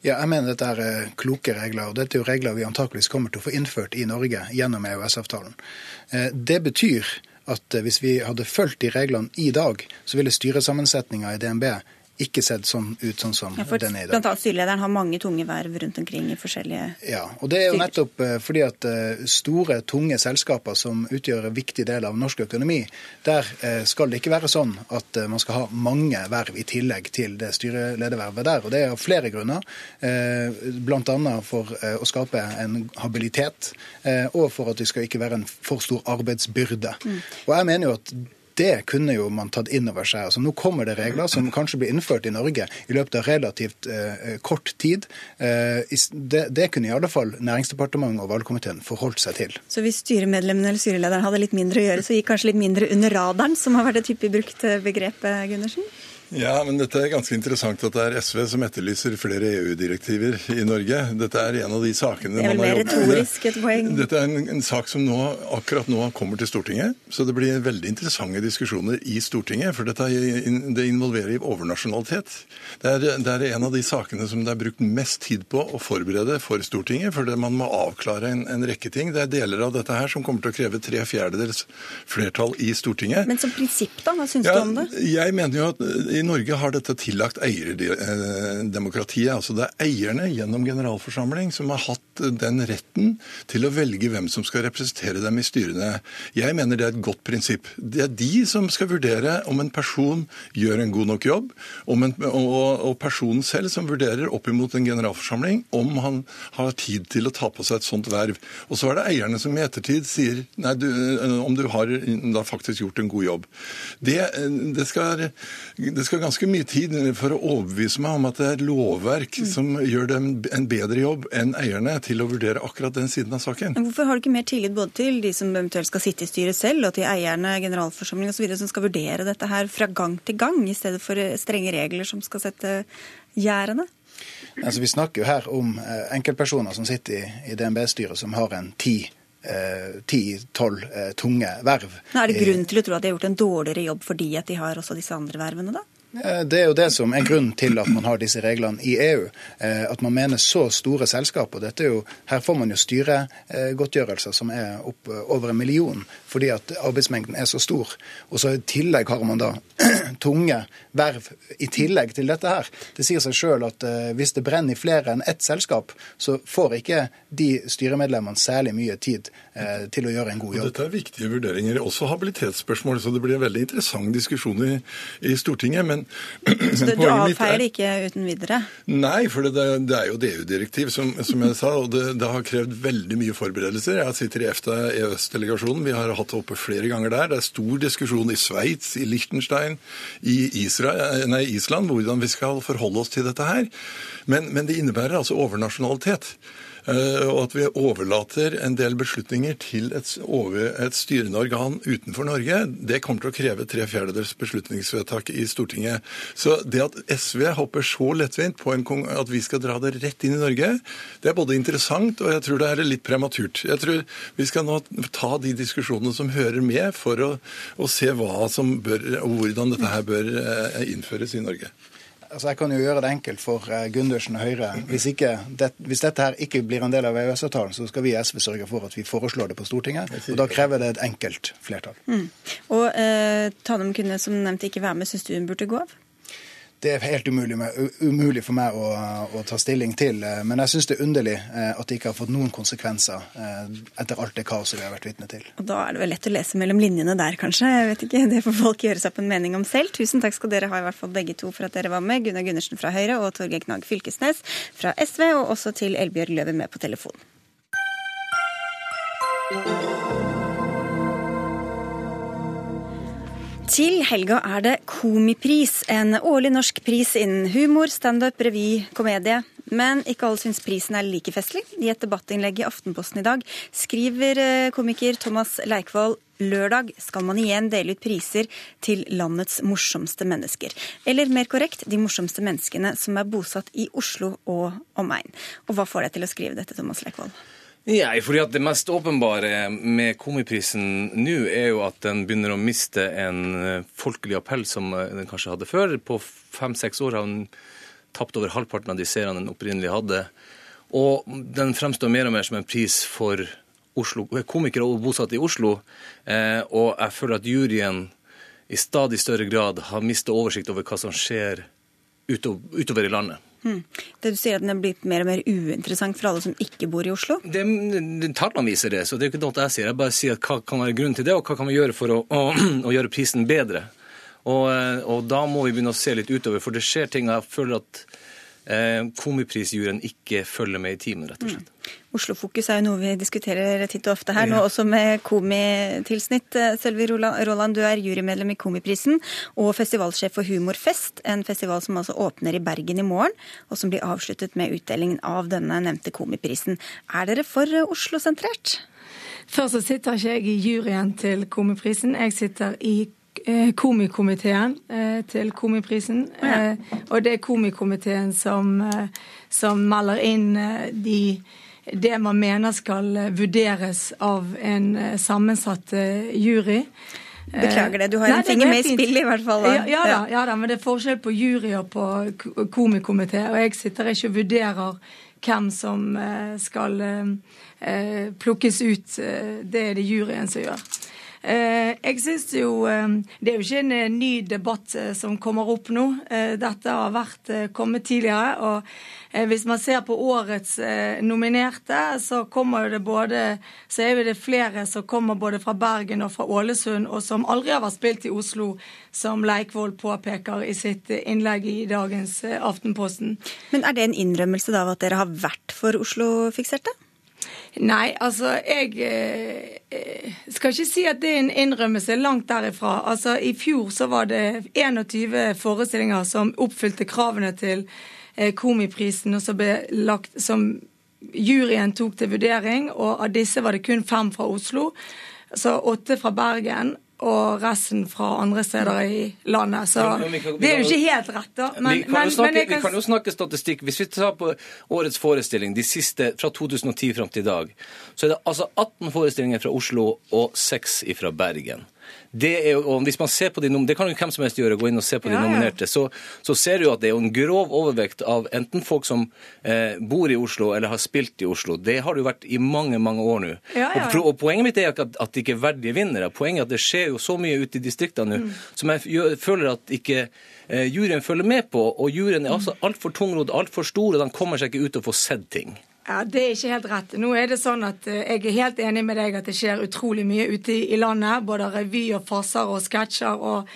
Speaker 12: Ja, jeg mener dette er kloke regler. og Dette er jo regler vi antakeligvis kommer til å få innført i Norge gjennom EØS-avtalen. Eh, det betyr at eh, hvis vi hadde fulgt de reglene i dag, så ville styresammensetninga i DNB ikke sett sånn ut sånn som ja, den er i dag.
Speaker 2: Blant annet styrelederen har mange tunge verv rundt omkring i forskjellige
Speaker 12: Ja, og det er jo nettopp eh, fordi at eh, store, tunge selskaper som utgjør en viktig del av norsk økonomi, der eh, skal det ikke være sånn at man skal ha mange verv i tillegg til det styreledervervet der. Og det er av flere grunner, bl.a. for å skape en habilitet, og for at det skal ikke være en for stor arbeidsbyrde. Mm. Og jeg mener jo at det kunne jo man tatt inn over seg. Altså, nå kommer det regler som kanskje blir innført i Norge i løpet av relativt eh, kort tid. Eh, det, det, kunne i alle fall Næringsdepartementet og valgkomiteen forholdt seg til.
Speaker 2: Så hvis styremedlemmene eller styrelederen hadde litt mindre å gjøre, så gikk kanskje litt mindre under radaren, som har vært et hyppig brukt eh, begrep, eh, Gundersen?
Speaker 13: Ja, men dette er ganske interessant at det er SV som etterlyser flere EU-direktiver i Norge. Dette er en av de sakene
Speaker 2: Det er vel mer retorisk et poeng?
Speaker 13: Dette er en, en sak som nå, akkurat nå kommer til Stortinget. Så det blir veldig interessante diskusjoner i Stortinget. For dette er, det involverer overnasjonalitet. Det er, det er, en av de sakene som det er brukt mest tid på å forberede for Stortinget. For man må avklare en, en rekke ting. Det er deler av dette her som kommer til å kreve tre fjerdedels flertall i Stortinget.
Speaker 2: Men som prinsipp, da? Hva syns ja, du om det?
Speaker 13: Jeg mener jo at i Norge har dette tillagt eierdemokratiet. Altså det er eierne gjennom generalforsamling som har hatt den retten til å velge hvem som skal representere dem i styrene. Jeg mener det er et godt prinsipp. Det er de som skal vurdere om en person gjør en god nok jobb, en, og, og, personen selv som vurderer opp imot en generalforsamling om han har tid til å ta på seg et sånt verv. Og så er det eierne som i ettertid sier nei, du, om du har da faktisk gjort en god jobb. Det, det, skal, det skal ganske mye tid for å overbevise meg om at det er lovverk mm. som gjør dem en bedre jobb enn eierne til å vurdere akkurat den siden av saken.
Speaker 2: Men hvorfor har du ikke mer tillit både til de som eventuelt skal sitte i styret selv, og til eierne, generalforsamling osv., som skal vurdere dette her fra gang til gang, i stedet for strenge regler som skal sette gjerdene?
Speaker 12: Altså, vi snakker jo her om eh, enkeltpersoner som sitter i, i DNB-styret som har en ti ti-tolv eh, tunge verv.
Speaker 2: Men er det grunn til å tro at de har gjort en dårligere jobb fordi at de har også disse andre vervene, da?
Speaker 12: Eh, det er jo det som er grunnen til at man har disse reglene i EU. Eh, at man mener så store selskaper. Dette er jo, her får man jo styregodtgjørelser som er opp over en million, fordi at arbeidsmengden er så stor. Og så i tillegg har man da tunge verv i tillegg til dette her. Det sier seg sjøl at eh, hvis det brenner i flere enn ett selskap, så får ikke de styremedlemmene særlig mye tid til å gjøre en god jobb.
Speaker 13: Dette er viktige vurderinger, også habilitetsspørsmål, så det blir en veldig interessant diskusjon i, i Stortinget. men
Speaker 2: men, så du avfeier det ikke uten videre?
Speaker 13: Nei, for det, det er jo et EU-direktiv, som, som, jeg sa. Og det, det, har krevd veldig mye forberedelser. Jeg sitter i EFTA-EØS-delegasjonen. Vi har hatt det oppe flere ganger der. Det er stor diskusjon i Sveits, i Liechtenstein, i Israel, nei, Island, hvordan vi skal forholde oss til dette her. Men, men det innebærer altså overnasjonalitet. Eh, og at vi overlater en del beslutninger til et, et, styrende organ utenfor Norge, det kommer til å kreve tre fjerdedels beslutningsvedtak i Stortinget. Så det at SV hopper så lettvint på en, at vi skal dra det rett inn i Norge, det er både interessant og jeg tror det er litt prematurt. Jeg tror vi skal nå ta de diskusjonene som hører med, for å, å se hva som bør, og hvordan dette her bør eh, innføres i Norge.
Speaker 12: Altså, Jeg kan jo gjøre det enkelt for uh, Gundersen og Høyre. Hvis, ikke, det, hvis, dette her ikke blir en del av EØS-avtalen, så skal vi i SV sørge for at vi foreslår det på Stortinget. Og da krever det et enkelt flertall.
Speaker 2: Mm. Og eh, Tanum kunne som nevnt ikke være med. Syns du hun burde gå av?
Speaker 12: Det er helt umulig, umulig for meg å, å, ta stilling til. Eh, men jeg syns det er underlig eh, at det ikke har fått noen konsekvenser eh, etter alt det kaoset vi har vært vitne til.
Speaker 2: Og Da er det vel lett å lese mellom linjene der, kanskje. Jeg vet ikke, Det får folk gjøre seg på en mening om selv. Tusen takk skal dere ha, i hvert fall begge to, for at dere var med. Gunnar Gundersen fra Høyre og Torgeir Knag Fylkesnes fra SV, og også til Elbjørg Løve med på telefon. Til helga er det Komipris, en årlig norsk pris innen humor, standup, revy, komedie. Men ikke alle syns prisen er like festlig. I et debattinnlegg i Aftenposten i dag skriver eh, komiker Thomas Leikvoll lørdag skal man igjen dele ut priser til landets morsomste mennesker. Eller mer korrekt, de morsomste menneskene som er bosatt i Oslo og omegn. Og hva får deg til å skrive dette, Thomas Leikvoll?
Speaker 15: Ja, fordi at Det mest åpenbare med Komiprisen nå er jo at den begynner å miste en eh, folkelig appell som eh, den kanskje hadde før. På fem-seks år har den tapt over halvparten av de seerne den opprinnelig hadde. Og den fremstår mer og mer som en pris for Oslo, komikere bosatt i Oslo. Eh, og jeg føler at juryen i stadig større grad har mistet oversikt over hva som skjer utover i landet. Hmm.
Speaker 2: Det Du sier at den er blitt mer og mer uinteressant for alle som ikke bor i Oslo?
Speaker 15: Det, Tallene viser det, så det er ikke noe jeg sier. Jeg bare sier hva kan være grunnen til det, og hva kan vi gjøre for å, å, å gjøre prisen bedre. Og, eh, og, da må vi begynne å se litt utover, for det skjer ting. Jeg føler at komiprisjuryen ikke følger med i timen, rett og slett. Mm.
Speaker 2: Oslofokus er jo noe vi diskuterer titt og ofte her, nå også med komitilsnitt. Sølvi Roland, du er jurymedlem i Komiprisen og festivalsjef for Humorfest, en festival som altså åpner i Bergen i morgen, og som blir avsluttet med utdelingen av denne nevnte Komiprisen. Er dere for Oslo-sentrert?
Speaker 16: Først så sitter ikke jeg i juryen til Komiprisen, jeg sitter i eh, komikomiteen eh, til Komiprisen. Ja. Eh, og det er komikomiteen som, som melder inn de det man mener skal vurderes av en eh, sammensatt eh, jury.
Speaker 2: Beklager det, du har Nei, en finger med i spillet i hvert fall.
Speaker 16: Ja, ja, da, ja, da, men det er forskjell på jury og på komikomité. Og jeg sitter ikke og vurderer hvem som eh, skal plukkes ut. Det er det juryen som gjør. Eh, jeg synes jo eh, Det er jo ikke en eh, ny debatt som kommer opp nå. Dette har vært kommet tidligere. og Hvis man ser på årets nominerte, så kommer det både så er det flere som kommer både fra Bergen og fra Ålesund, og som aldri har vært spilt i Oslo, som Leikvoll påpeker i sitt innlegg i dagens Aftenposten.
Speaker 2: Men er det en innrømmelse da av at dere har vært for Oslo-fikserte?
Speaker 16: Nei, altså jeg eh, skal ikke si at det er en innrømmelse langt derifra. Altså I fjor så var det 21 forestillinger som oppfylte kravene til eh, Komiprisen, og som, ble lagt, som juryen tok til vurdering. Og av disse var det kun fem fra Oslo. Så åtte fra Bergen og resten fra andre steder i landet. Så men, men det er jo ikke helt rett, da.
Speaker 15: Men, vi, kan snakke, kan... vi, kan jo snakke, statistikk. Hvis vi tar på årets forestilling, de siste fra 2010 fram til i dag, så er det altså 18 forestillinger fra Oslo og 6 fra Bergen. Det, er, og hvis man ser på de, det kan jo hvem som helst gjøre, gå inn og se på de ja, nominerte. Så, så, ser du at det er en grov overvekt av enten folk som eh, bor i Oslo eller har spilt i Oslo. Det har det jo vært i mange mange år nå. Ja, ja. og, og, Poenget mitt er ikke at, at det ikke er verdige vinnere. Poenget er at det skjer jo så mye ute i distriktene nå mm. som jeg gjør, føler at ikke eh, juryen følger med på. Og juryen er altså altfor tungrodd, altfor stor, og de kommer seg ikke ut og får sett ting.
Speaker 16: Ja, Det er ikke helt rett. Nå er det sånn at eh, Jeg er helt enig med deg at det skjer utrolig mye ute i landet. Både revy og farser og sketsjer. og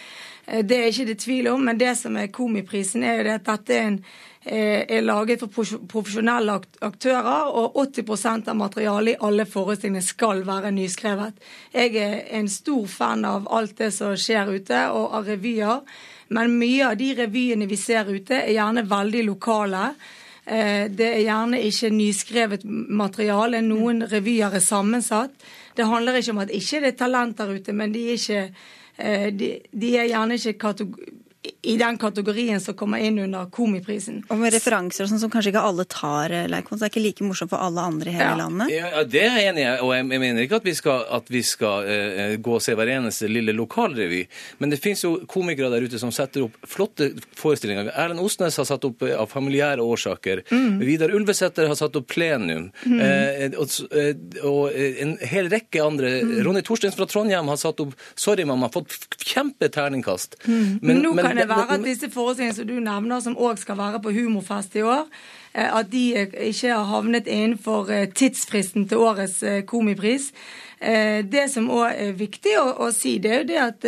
Speaker 16: eh, Det er ikke det tvil om. Men det som er Komiprisen, er jo det at dette er, en, eh, er laget for profesjonelle aktører. Og 80% av materialet i alle forestillingene skal være nyskrevet. Jeg er en stor fan av alt det som skjer ute, og av revyer. Men mye av de revyene vi ser ute, er gjerne veldig lokale. Eh, det er gjerne ikke nyskrevet materiale. Noen revyer er sammensatt. Det handler ikke om at ikke det er talent der ute, men de er, ikke, eh, de, de er gjerne ikke i den kategorien som kommer inn under Komiprisen.
Speaker 2: Og med referanser sånn som kanskje ikke alle tar, eh, Leikvoll, så er ikke like morsomt for alle andre i hele
Speaker 15: ja.
Speaker 2: landet?
Speaker 15: Ja, Det er jeg enig i, og jeg mener ikke at vi skal, at vi skal uh, gå og se hver eneste lille lokalrevy. Men det finnes jo komikere der ute som setter opp flotte forestillinger. Erlend Osnes har satt opp uh, av familiære årsaker. Mm. Vidar Ulvesæter har satt opp Plenum. Mm. Uh, og, og, en hel rekke andre. Mm. Ronny Torstens fra Trondheim har satt opp Sorry, mamma. Fått kjempeterningkast.
Speaker 16: Mm. Men, nå kan det være at disse forestillingene som du nevner, som òg skal være på Humorfest i år, eh, at de ikke har havnet innenfor eh, tidsfristen til årets eh, komipris. Det som òg er viktig å, å, si, det er jo det at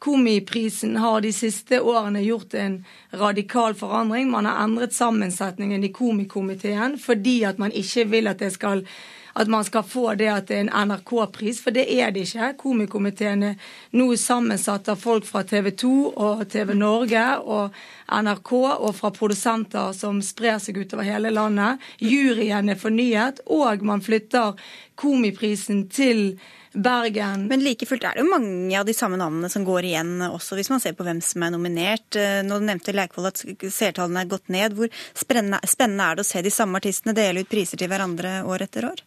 Speaker 16: Komiprisen har de siste årene gjort en radikal forandring. Man har endret sammensetningen i komikomiteen fordi at man ikke vil at det skal at man skal få det at det er en NRK-pris, for det er det ikke. Komikomiteen er nå sammensatt av folk fra TV 2 og TV Norge og NRK og fra produsenter som sprer seg utover hele landet. Juryen er fornyet, og man flytter Komiprisen til Bergen.
Speaker 2: Men like fullt er det jo mange av de samme navnene som går igjen også, hvis man ser på hvem som er nominert. Eh, nå nevnte Leikvoll at seertallene er gått ned. Hvor spennende, spennende er det å se de samme artistene dele ut priser til hverandre år etter år?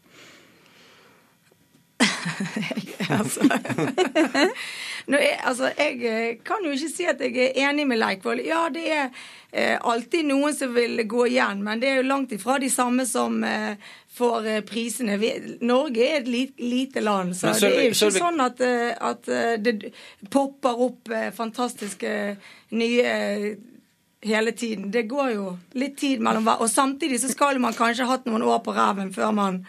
Speaker 16: altså. Nå, jeg, altså, jeg eh, kan jo ikke si at jeg er enig med Leikvoll. Ja, det er eh, alltid noen som vil gå igjen, men det er jo langt ifra de samme som eh, for eh, prisene. Vi, Norge er et lite, lite land, så Sølvi, det er jo ikke Sølvi... sånn at, eh, at, eh, det popper opp fantastiske nye hele tiden. Det går jo litt tid mellom hver Og samtidig så skal man kanskje ha hatt noen år på ræven før man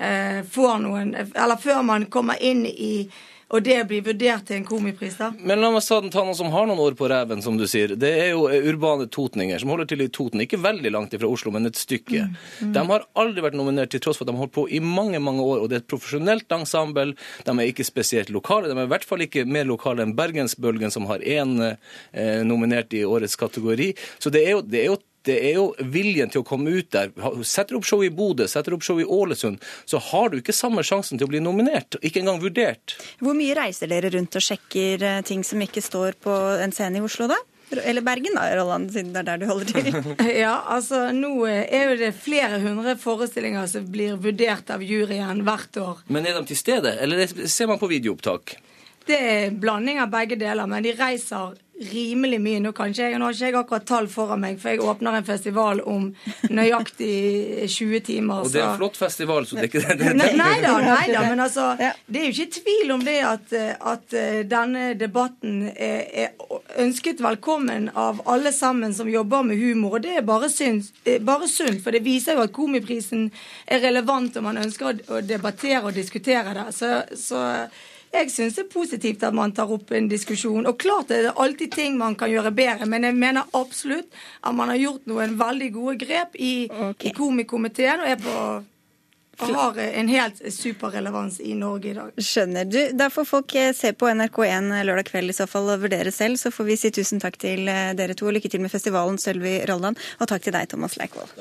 Speaker 16: får noen Eller før man kommer inn i og det blir vurdert til en komipris, da?
Speaker 15: Men la meg ta noen som har noen år på reven, som du sier. Det er jo urbane totninger som holder til i Toten. Ikke veldig langt ifra Oslo, men et stykke. Mm. Mm. De har aldri vært nominert, til tross for at de har holdt på i mange mange år. Og det er et profesjonelt ensemble. De er ikke spesielt lokale. De er i hvert fall ikke mer lokale enn Bergensbølgen, som har én eh, nominert i årets kategori. Så det er jo, det er jo det er jo viljen til å komme ut der. Setter du opp show i Bodø, setter du opp show i Ålesund, så har du ikke samme sjansen til å bli nominert. Ikke engang vurdert.
Speaker 2: Hvor mye reiser dere rundt og sjekker eh, ting som ikke står på en scene i Oslo, da? Eller Bergen, da, Roland, siden det er der du holder til.
Speaker 16: ja, altså nå eh, er jo det flere hundre forestillinger som blir vurdert av juryen hvert år.
Speaker 15: Men er de til stede, eller ser man på videoopptak?
Speaker 16: Det er blanding av begge deler, men de reiser rimelig mye. Nå, kanskje jeg, nå har ikke jeg akkurat tall foran meg, for jeg åpner en festival om nøyaktig 20 timer.
Speaker 15: Og det er en flott festival, så det er ikke det. det,
Speaker 16: det. Nei da, nei da, men altså, det er jo ikke tvil om det at, at eh, denne debatten er, er, ønsket velkommen av alle sammen som jobber med humor. Og det er bare, synd, bare sunt, for det viser jo at Komiprisen er relevant, om man ønsker å debattere og diskutere det. Så, så jeg syns det er positivt at man tar opp en diskusjon. Og klart er det alltid ting man kan gjøre bedre, men jeg mener absolutt at man har gjort noen veldig gode grep i, okay. i komikomiteen og er på og har en helt superrelevans i Norge i dag.
Speaker 2: Skjønner. du. Da får folk eh, se på NRK1 lørdag kveld i så fall og vurdere selv. Så får vi si tusen takk til eh, dere to. og Lykke til med festivalen, Sølvi Rolland. Og takk til deg, Thomas Leikvoll.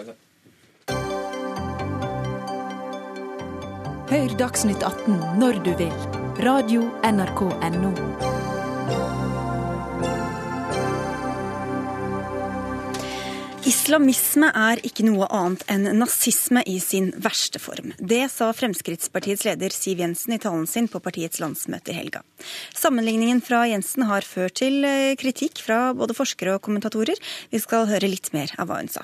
Speaker 7: Hør Dagsnytt 18 når du vil Radio NRK NO.
Speaker 2: Islamisme er ikke noe annet enn nazisme i sin verste form. Det sa Fremskrittspartiets leder Siv Jensen i talen sin på partiets landsmøte i helga. Sammenligningen fra Jensen har ført til eh, kritikk fra både forskere og kommentatorer. Vi skal høre litt mer av hva hun sa.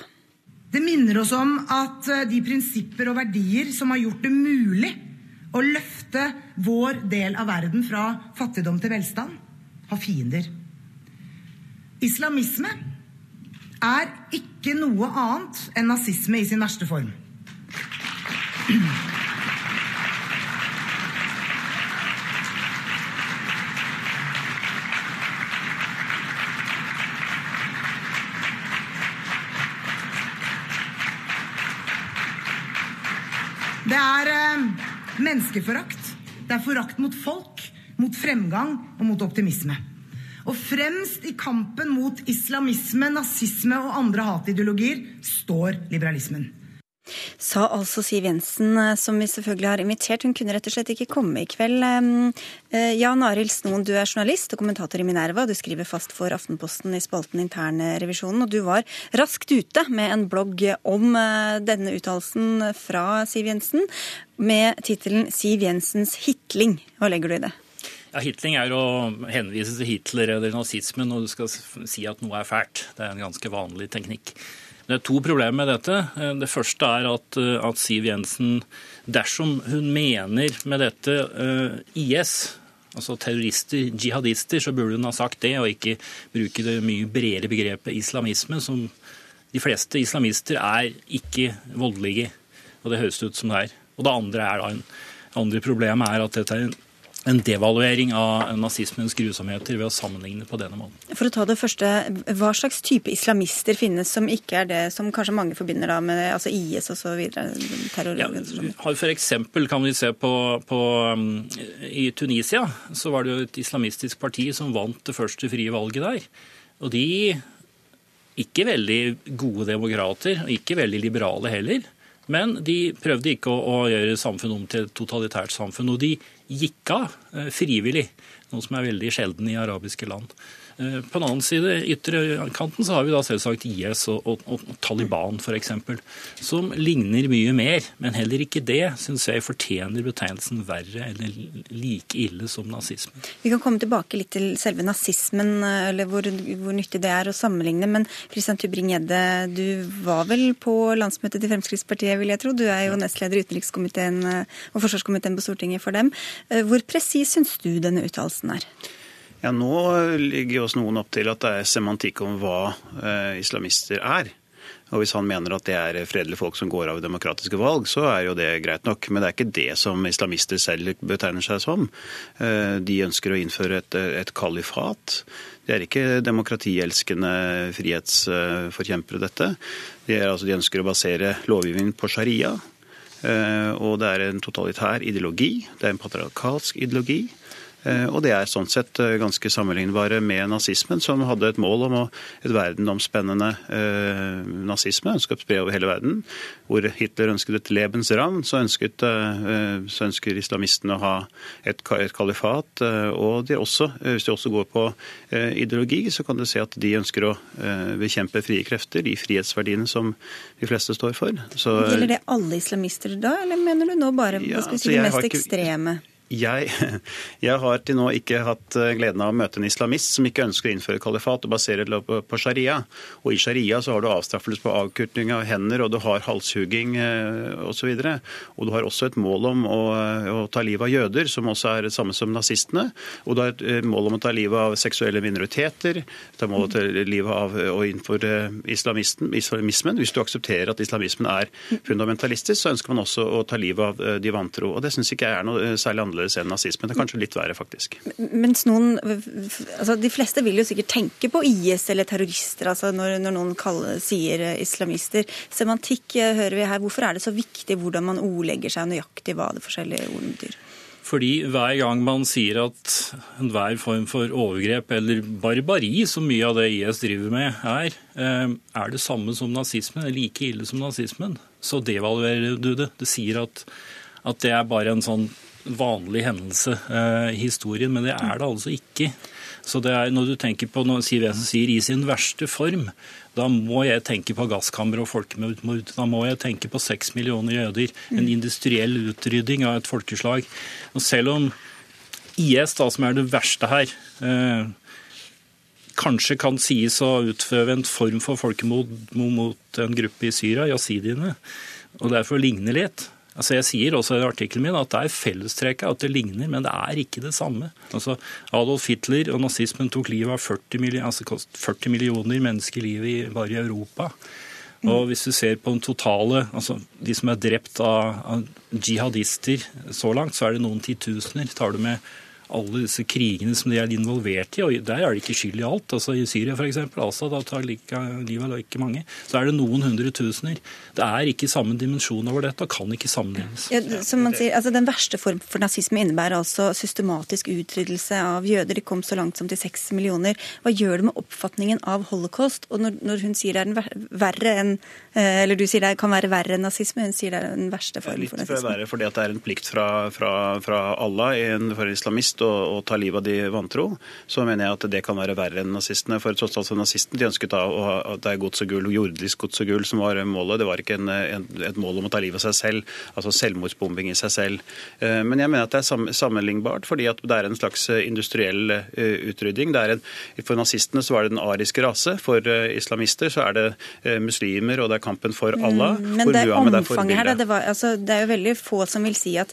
Speaker 17: Det minner oss om at eh, de prinsipper og verdier som har gjort det mulig å løfte vår del av verden fra fattigdom til velstand, har fiender. Islamisme er ikke noe annet enn nazisme i sin verste form. Det er eh, menneskeforakt. Det er forakt mot folk, mot fremgang og mot optimisme. Og fremst i kampen mot islamisme, nazisme og andre hatideologier står liberalismen.
Speaker 2: Sa altså Siv Jensen, eh, som vi selvfølgelig har invitert. Hun kunne rett og slett ikke komme i kveld. Eh, Jan Arild Snoen, du er journalist og kommentator i Minerva. Du skriver fast for Aftenposten i spalten Internrevisjonen. Og du var raskt ute med en blogg om eh, denne uttalelsen fra Siv Jensen, med tittelen 'Siv Jensens hitling'. Hva legger du i det?
Speaker 18: Ja, Hitling er å henvise til Hitler eller nazismen når du skal si at noe er fælt. Det er en ganske vanlig teknikk. Det er to problemer med dette. Eh, det første er at, eh, at Siv Jensen, dersom hun mener med dette uh, eh, IS, altså terrorister, jihadister, så burde hun ha sagt det, og ikke bruke det mye bredere begrepet islamisme, som de fleste islamister er ikke voldelige. Og det høres ut som det er. Og det andre, er da en, andre problemet er at dette er en en devaluering av nazismens grusomheter ved å sammenligne på denne måten.
Speaker 2: For å ta det første, Hva slags type islamister finnes som ikke er det som kanskje mange forbinder da med altså IS osv.?
Speaker 18: Ja, for eksempel kan vi se på, på, I Tunisia så var det jo et islamistisk parti som vant det første frie valget der. Og de ikke veldig gode demokrater, og ikke veldig liberale heller. Men de prøvde ikke å, å gjøre samfunnet om til et totalitært samfunn. Og de gikk av eh, frivillig, noe som er veldig sjelden i arabiske land. Eh, på den annen side, ytre kanten, så har vi da selvsagt IS og, og, og Taliban f.eks., som ligner mye mer. Men heller ikke det syns jeg fortjener betegnelsen verre eller like ille som nazismen.
Speaker 2: Vi kan komme tilbake litt til selve nazismen, eller hvor, hvor nyttig det er å sammenligne. Men Christian Tybring-Gjedde, du var vel på landsmøtet til Fremskrittspartiet, vil jeg tro. Du er jo nestleder i utenrikskomiteen og forsvarskomiteen på Stortinget for dem. Eh, hvor presis syns du denne uttalelsen er?
Speaker 19: Ja, Nå ligger oss noen opp til at det er semantikk om hva eh, islamister er. Og Hvis han mener at det er fredelige folk som går av i demokratiske valg, så er jo det greit nok. Men det er ikke det som islamister selv betegner seg som. Eh, de ønsker å innføre et, et kalifat. De er ikke demokratielskende frihetsforkjempere, dette. De, er, altså, de ønsker å basere lovgivningen på sharia. Eh, og det er en totalitær ideologi. Det er en patriarkalsk ideologi. Eh, og det er sånn sett eh, ganske sammenlignbare med nazismen, som hadde et mål om å, et verdenomspennende eh, nazisme, ønsket å spre over hele verden. Hvor Hitler ønsket et Lebensraum, så, ønsket, eh, så ønsker islamistene å ha et, et kalifat. Eh, og de også, eh, hvis de også går på ideologi, så kan du se at de ønsker å bekjempe frie krefter, de frihetsverdiene som de fleste står for.
Speaker 2: Så, Gjelder det alle islamister da, eller mener du nå bare ja, si, de mest ekstreme?
Speaker 19: Jeg, jeg, har til nå ikke hatt eh, gleden av å møte en islamist som ikke ønsker å innføre kalifat og basere det på sharia. Og I sharia så har du avstraffelse på avkutning av hender, og du har halshugging osv. Og, så og du har også et mål om å, å, ta livet av jøder, som også er det samme som nazistene. Og du har et eh, mål om å ta livet av seksuelle minoriteter, ta mål om å ta livet av å innføre islamismen. Hvis du aksepterer at islamismen er fundamentalistisk, så ønsker man også å ta livet av de vantro. Og det syns ikke jeg er noe særlig annerledes annerledes enn nazismen. Det er kanskje litt verre, faktisk.
Speaker 2: Mens noen, altså De fleste vil jo sikkert tenke på IS eller terrorister altså når, når noen kaller, sier islamister. Semantikk eh, hører vi her. Hvorfor er det så viktig hvordan man ordlegger seg nøyaktig hva det forskjellige ordene betyr?
Speaker 18: Fordi hver gang man sier at enhver form for overgrep eller barbari, som mye av det IS driver med, er, eh, er det samme som nazismen, like ille som nazismen, så devaluerer du det. Det sier at, at det er bare en sånn vanlig hendelse eh, i historien, men det er det altså ikke. Så det er, Når du tenker på når Siv Jensen sier 'i sin verste form', da må jeg tenke på gasskamre og folkemord. Da må jeg tenke på seks millioner jøder. En industriell utrydding av et folkeslag. Og selv om IS, da, som er det verste her, eh, kanskje kan sies å utføre en form for folkemord mot en gruppe i Syria, jasidiene, og derfor ligner litt, Altså Jeg sier også i artikkelen min at det er fellestrekket, at det ligner, men det er ikke det samme. Altså Adolf Hitler og nazismen tok livet av 40, millioner, altså 40 millioner mennesker livet bare i Europa. Og hvis du ser på den totale, altså de som er drept av, av jihadister så langt, så er det noen titusener. Tar du med alle disse krigene som de er involvert i, og der er de ikke skyld i alt. Altså I Syria f.eks. Assad altså, tar like, livet av ikke mange. Så er det noen hundretusener. Det er ikke samme dimensjon over dette og kan ikke sammenlignes.
Speaker 2: Ja, som man sier, altså Den verste form for nazisme innebærer altså systematisk utryddelse av jøder. De kom så langt som til seks millioner. Hva gjør det med oppfatningen av holocaust? Og når, når hun sier det er den verre enn eh, eller du sier det kan være verre enn nazisme, hun sier det er den verste form for nazisme.
Speaker 19: Litt for verre fordi det er en plikt fra, fra, fra Allah for islamist terrorist og, og ta livet av de vantro, så mener jeg at det kan være verre enn nazistene. For tross alt nazistene de ønsket da at det er gods og gull, jordisk gods og gull som var målet. Det var ikke en, en, et mål om å ta livet av seg selv, altså selvmordsbombing i seg selv. Eh, men jeg mener at det er sammenlignbart, fordi at det er en slags eh, industriell eh, utrydding. En, for nazistene så var det den ariske rase, for islamister så er det muslimer, og det er kampen for Allah.
Speaker 2: Mm, men det er omfanget her, det, var, altså, det er jo veldig få som vil si at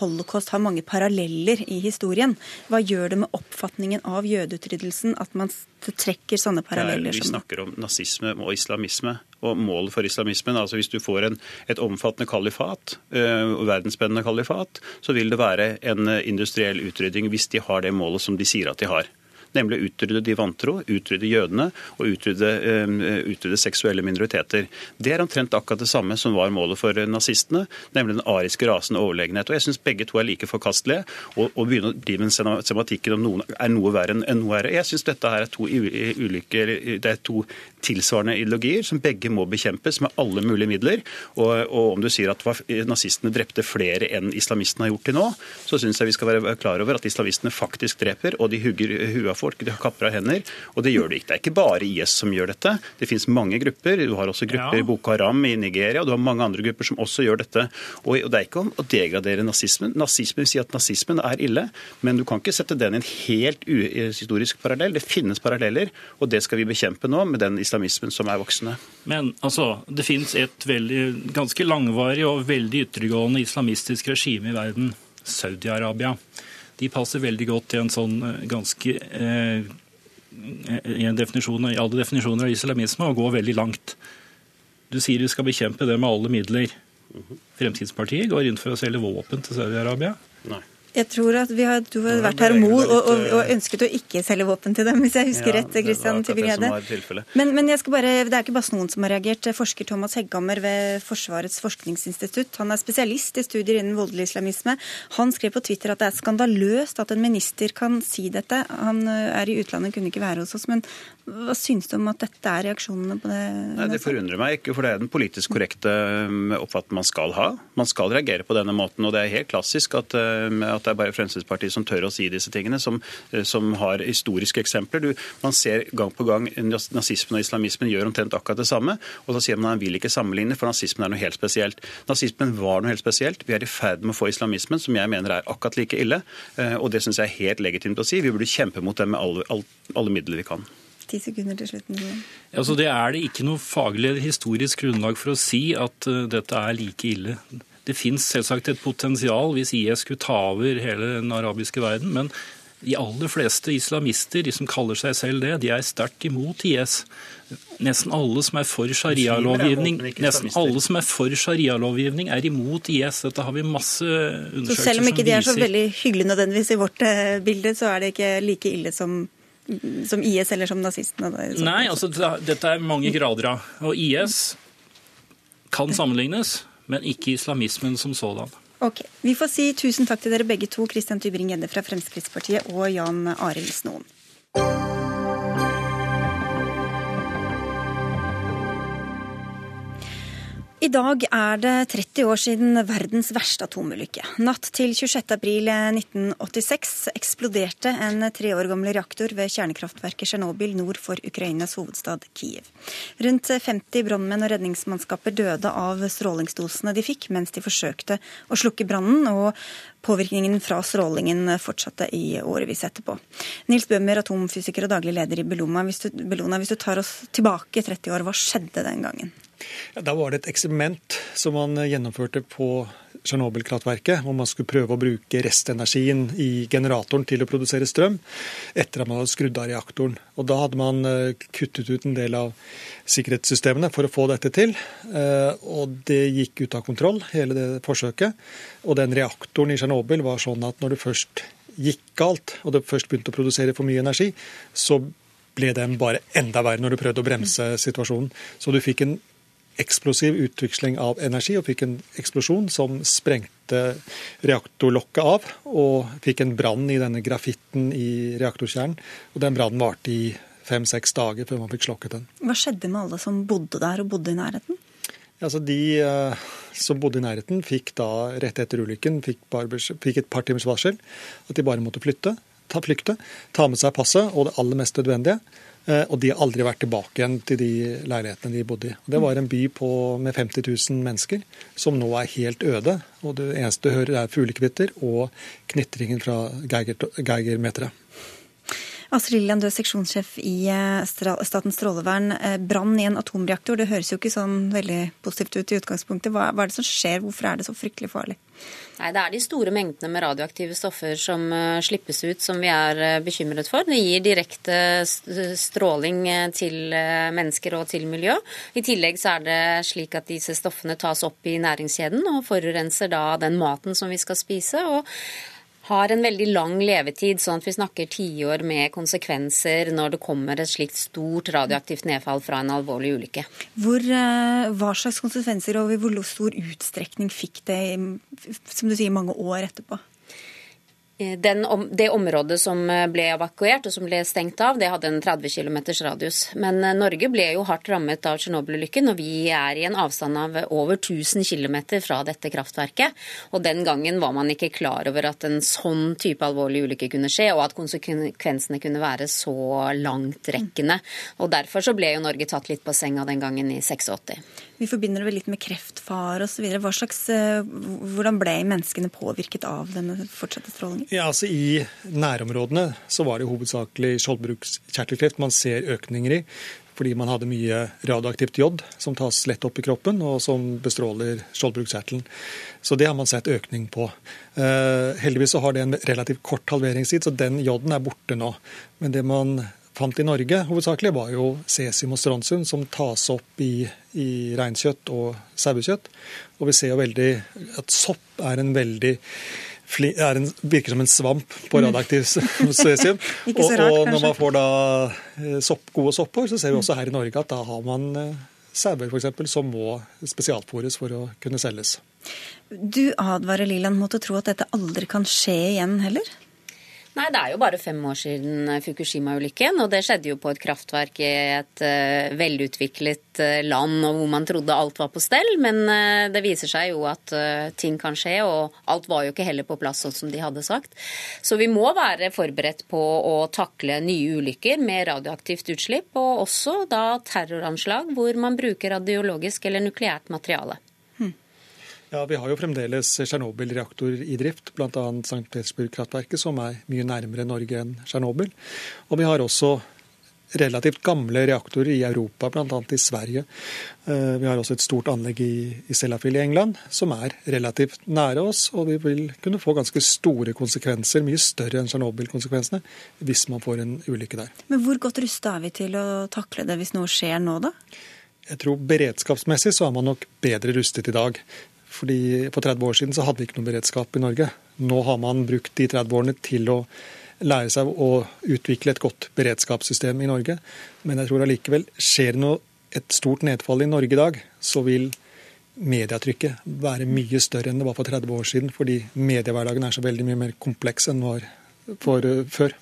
Speaker 2: holocaust har mange paralleller i historien historien. Hva gjør det med oppfatningen av jødeutryddelsen at man trekker sånne paralleller?
Speaker 19: vi snakker om nazisme og islamisme og målet for islamismen. altså Hvis du får en, et omfattende kalifat, øh, verdensspennende kalifat, så vil det være en industriell utrydding hvis de har det målet som de sier at de har nemlig å utrydde de vantro, utrydde jødene og utrydde, uh, utrydde, seksuelle minoriteter. Det er omtrent akkurat det samme som var målet for nazistene, nemlig den ariske rasen og overlegenhet. Og Jeg syns begge to er like forkastelige. Å begynne å drive med sematikken om noen er noe verre enn noe verre. Jeg syns dette her er to ulike, det er to tilsvarende ideologier som begge må bekjempes med alle mulige midler. Og, og om du sier at nazistene drepte flere enn islamistene har gjort til nå, så syns jeg vi skal være klar over at islamistene faktisk dreper, og de hugger huet av folk, de har kapra hender. Og det gjør de ikke. Det er ikke bare IS som gjør dette. Det finnes mange grupper. Du har også grupper i ja. Boko Haram i Nigeria, og du har mange andre grupper som også gjør dette. Og det er ikke om å degradere nazismen. Nazismen vil si at nazismen er ille, men du kan ikke sette den i en helt uhistorisk parallell. Det finnes paralleller, og det skal vi bekjempe nå med den islamismen som er voksende.
Speaker 18: Men altså, det finnes et veldig, ganske langvarig og veldig ytterliggående islamistisk regime i verden. Saudi-Arabia de passer veldig godt til en sånn eh, ganske eh, i, definisjon, i alle definisjoner av islamisme og går veldig langt. Du sier du skal bekjempe det med alle midler. Mhm. Fremskrittspartiet går inn for å selge våpen til Saudi-Arabia.
Speaker 2: Nei. Jeg tror at har, Du har vært her og, og, og, eh, ønsket å ikke selge våpen til dem, hvis jeg husker ja, rett. Christian Tybring-Gjedde. Men, men jeg skal bare, det er ikke bare noen som har reagert. Forsker Thomas Hegghammer ved Forsvarets forskningsinstitutt han er spesialist i studier innen voldelig islamisme. Han skrev på Twitter at det er skandaløst at en minister kan si dette. Han eh, er i utlandet, kunne ikke være hos oss. Men hva syns du om at dette er reaksjonene på det?
Speaker 19: Nei, Det forundrer meg ikke, for det er den politisk korrekte um, oppfatningen man skal ha. Man skal reagere på denne måten, og det er helt klassisk at, um, at det er bare Fremskrittspartiet som tør å si disse tingene, som, uh, som har historiske eksempler. Du, man ser gang på gang nazismen og islamismen gjør omtrent akkurat det samme, og så sier man at man vil ikke sammenligne, for nazismen er noe helt spesielt. Nazismen var noe helt spesielt. Vi er i ferd med å få islamismen, som jeg mener er akkurat like ille, uh, og det syns jeg er helt legitimt å si. Vi burde kjempe mot dem med alle, alle midler vi kan
Speaker 2: ti sekunder til slutten.
Speaker 18: Altså, det er det ikke noe faglig eller historisk grunnlag for å si at uh, dette er like ille. Det fins selvsagt et potensial hvis IS skulle ta over hele den arabiske verden, men de aller fleste islamister, de som kaller seg selv det, de er sterkt imot IS. Nesten alle som er for sharialovgivning nesten alle som er for sharialovgivning, er imot IS. Dette har vi masse undersøkelser som viser.
Speaker 2: Så selv om ikke de er så veldig hyggelige nødvendigvis i vårt eh, bilde, så er det ikke like ille som som IS eller som nazistene?
Speaker 18: Nei, altså dette er mange grader av. Og IS kan sammenlignes, men ikke islamismen som sådan.
Speaker 2: Ok, Vi får si tusen takk til dere begge to, Christian Tybring-Gjedde fra Fremskrittspartiet og Jan Arild Snoen. I dag er det 30 år siden verdens verste atomulykke. Natt til 26.4.1986 eksploderte en tre år gammel reaktor ved kjernekraftverket Tsjernobyl nord for Ukrainas hovedstad Kiev. Rundt 50 brannmenn og redningsmannskaper døde av strålingsdosene de fikk mens de forsøkte å slukke brannen, og påvirkningen fra strålingen fortsatte i årevis etterpå. Nils Bøhmer, atomfysiker og daglig leder i Bellona, hvis hvis du tar oss tilbake 30 år, hva skjedde den gangen?
Speaker 20: Da var det et eksperiment som man gjennomførte på Tsjernobyl-kraftverket, hvor man skulle prøve å bruke restenergien i generatoren til å produsere strøm etter at man hadde skrudd av reaktoren. Og Da hadde man eh, kuttet ut en del av sikkerhetssystemene for å få dette til. Eh, og det gikk ut av kontroll, hele det forsøket. Og den reaktoren i Tsjernobyl var sånn at når det først gikk galt, og det først begynte å produsere for mye energi, så ble den bare enda verre når du prøvde å bremse situasjonen. Så du fikk en eksplosiv utveksling av energi og fikk en eksplosjon som sprengte reaktorlokket av og fikk en brann i denne grafitten i reaktorkjernen. Og den brannen varte i fem-seks dager før man fikk slokket den.
Speaker 2: Hva skjedde med alle som bodde der og bodde i nærheten?
Speaker 20: Altså De uh, som bodde i nærheten, fikk da rett etter ulykken fikk, bare, fikk et par timers varsel at de bare måtte flytte, ta, flykte, ta med seg passet og det aller mest nødvendige. Eh, og de har aldri vært tilbake igjen til de leilighetene de bodde i. Det var en by på, med 50 000 mennesker som nå er helt øde. Og det eneste du hører er fuglekvitter og knitringen fra geigermeteret.
Speaker 2: Astrid Lillian, du er seksjonssjef i eh, Statens strålevern. Eh, brann i en atomreaktor, det høres jo ikke sånn veldig positivt ut i utgangspunktet. Hva, hva er det som skjer, hvorfor er det så fryktelig farlig?
Speaker 21: Nei, Det er de store mengdene med radioaktive stoffer som uh, slippes ut som vi er uh, bekymret for. Det gir direkte stråling uh, til mennesker og til miljø. I tillegg så er det slik at disse stoffene tas opp i næringskjeden og forurenser da den maten som vi skal spise. og har en veldig lang levetid, sånn at vi snakker tiår med konsekvenser når det kommer et slikt stort radioaktivt nedfall fra en alvorlig ulykke.
Speaker 2: Hvor, hva slags konsekvenser og i hvor stor utstrekning fikk det som du sier, mange år etterpå?
Speaker 21: Eh, den, det området som eh, ble evakuert og som ble stengt av, det hadde en 30 km radius. Men eh, Norge ble jo hardt rammet av Tsjernobyl-ulykken, og vi er i en avstand av over 1000 km fra dette kraftverket. Og den gangen var man ikke klar over at en sånn type alvorlig ulykke kunne skje, og at konsekvensene kunne være så langtrekkende. Og derfor så ble jo Norge tatt litt på senga den gangen i 86.
Speaker 2: Vi forbinder det vel litt med kreftfare osv. Hvordan ble menneskene påvirket av denne fortsatte strålingen?
Speaker 20: Ja, altså I nærområdene så var det hovedsakelig skjoldbruskkjertelkreft man ser økninger i. Fordi man hadde mye radioaktivt jod som tas lett opp i kroppen, og som bestråler skjoldbruskkjertelen. Så det har man sett økning på. Eh, heldigvis så har det en relativt kort halveringstid, så den joden er borte nå. Men det man fant i Norge hovedsakelig, var jo cesium og strontium, som tas opp i, i reinkjøtt og sauekjøtt. Og vi ser jo veldig at sopp er en veldig en, virker som en svamp på radioaktiv cesium. og, og, når man får da eh, sopp, gode soppår, så ser vi også her i Norge at da har man eh, sauer f.eks. som må spesialfòres for å kunne selges.
Speaker 2: Du advarer Liland mot å tro at dette aldri kan skje igjen heller?
Speaker 21: Nei, det er jo bare fem år siden Fukushima-ulykken. Og det skjedde jo på et kraftverk i et uh, velutviklet uh, land og hvor man trodde alt var på stell. Men uh, det viser seg jo at ting kan skje, og alt var jo ikke heller på plass sånn som de hadde sagt. Så vi må være forberedt på å takle nye ulykker med radioaktivt utslipp, og også da terroranslag hvor man bruker radiologisk eller nukleært materiale.
Speaker 20: Ja, Vi har jo fremdeles Tsjernobyl-reaktor i drift, bl.a. St. Petersburg-kraftverket, som er mye nærmere Norge enn Tsjernobyl. Og vi har også relativt gamle reaktorer i Europa, bl.a. i Sverige. Eh, vi har også et stort anlegg i, i Sellafield i England, som er relativt nære oss. Og vi vil kunne få ganske store konsekvenser, mye større enn Tsjernobyl-konsekvensene, hvis man får en ulykke der.
Speaker 2: Men hvor godt rusta er vi til å takle det hvis noe skjer nå, da?
Speaker 20: Jeg tror Beredskapsmessig så er man nok bedre rustet i dag. Fordi For 30 år siden så hadde vi ikke noen beredskap i Norge. Nå har man brukt de 30 årene til å lære seg å utvikle et godt beredskapssystem i Norge. Men jeg tror allikevel skjer det et stort nedfall i Norge i dag, så vil mediatrykket være mye større enn det var for 30 år siden. Fordi mediehverdagen er så veldig mye mer kompleks enn var for, uh, før.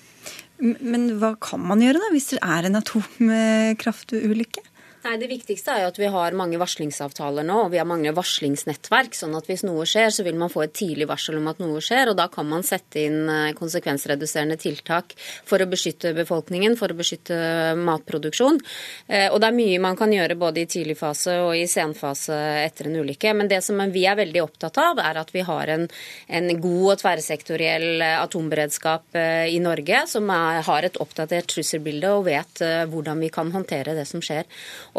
Speaker 2: Men hva kan man gjøre da, hvis det er en atomkraftulykke?
Speaker 21: Nei, Det viktigste er jo at vi har mange varslingsavtaler nå, og vi har mange varslingsnettverk. sånn at hvis noe skjer, så vil man få et tidlig varsel om at noe skjer. Og da kan man sette inn eh, konsekvensreduserende tiltak for å beskytte befolkningen, for å beskytte matproduksjon. Eh, og det er mye man kan gjøre både i tidlig fase og i senfase etter en ulykke. Men det som vi er veldig opptatt av, er at vi har en, en god og tverrsektoriell eh, atomberedskap i Norge, som er, har et oppdatert trusselbilde og vet hvordan vi kan håndtere det som skjer.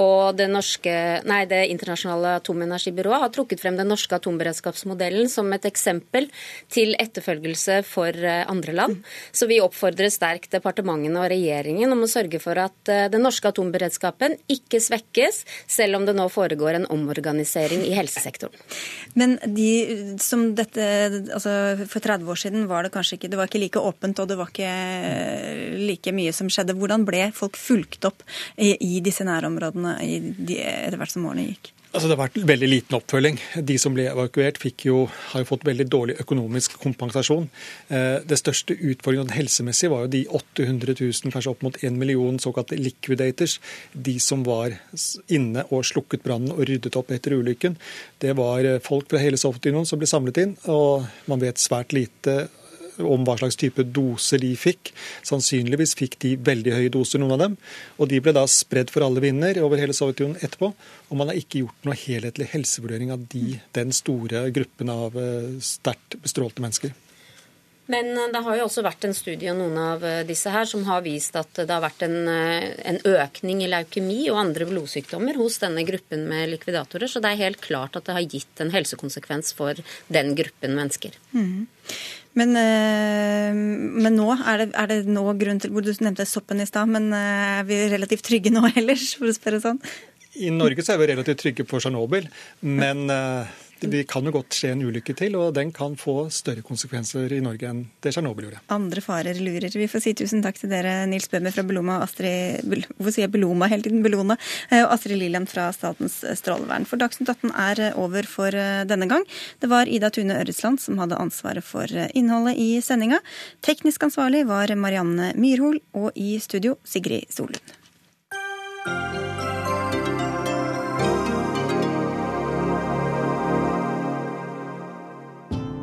Speaker 21: Og det, norske, nei, det internasjonale atomenergibyrået har trukket frem den norske atomberedskapsmodellen som et eksempel til etterfølgelse for eh, andre land. Så vi oppfordrer sterkt departementene og regjeringen om å sørge for at eh, den norske atomberedskapen ikke svekkes, selv om det nå foregår en omorganisering i helsesektoren.
Speaker 2: Men de som dette altså For 30 år siden var det kanskje ikke, det var ikke like åpent og det var ikke eh, like mye som skjedde. Hvordan ble folk fulgt opp i, i disse nærområdene? I etter hvert som årene gikk?
Speaker 20: Altså Det har vært veldig liten oppfølging. De som ble evakuert, jo, har jo fått veldig dårlig økonomisk kompensasjon. Eh, det største utfordringen helsemessig var jo de 800 000, kanskje opp mot 1 million såkalte liquidators. De som var inne og slukket brannen og ryddet opp etter ulykken. Det var eh, folk fra hele Sovjetunionen som ble samlet inn, og man vet svært lite om hva slags type dose de fikk. Sannsynligvis fikk de veldig høye doser, noen av dem. Og de ble da spredd for alle vinder over hele Sovjetunionen etterpå. Og man har ikke gjort noe helhetlig helsevurdering av de, den store gruppen av eh, sterkt bestrålte mennesker.
Speaker 21: Men eh, det har jo også vært en studie av noen av eh, disse her som har vist at det har vært en, en, økning i leukemi og andre blodsykdommer hos denne gruppen med likvidatorer. Så det er helt klart at det har gitt en helsekonsekvens for den gruppen mennesker. Mm.
Speaker 2: Men, men, nå er det, er det, nå grunn til Du nevnte soppen i stad, men er vi relativt trygge nå ellers, for å spørre sånn?
Speaker 20: I Norge så er vi relativt trygge på Tsjernobyl, men det kan jo godt skje en ulykke til, og den kan få større konsekvenser i Norge enn det Tsjernobyl gjorde.
Speaker 2: Andre farer lurer. Vi får si tusen takk til dere, Nils Bøhmer fra Beloma, Astrid Hvorfor sier jeg Beloma hele tiden? Bellona. Eh, og Astrid Lilland fra Statens strålevern. For Dagsnytt 18 er eh, over for eh, denne gang. Det var Ida Tune Ørresland som hadde ansvaret for innholdet i sendinga. Teknisk ansvarlig var Marianne Myrhol, og i studio Sigrid Solund.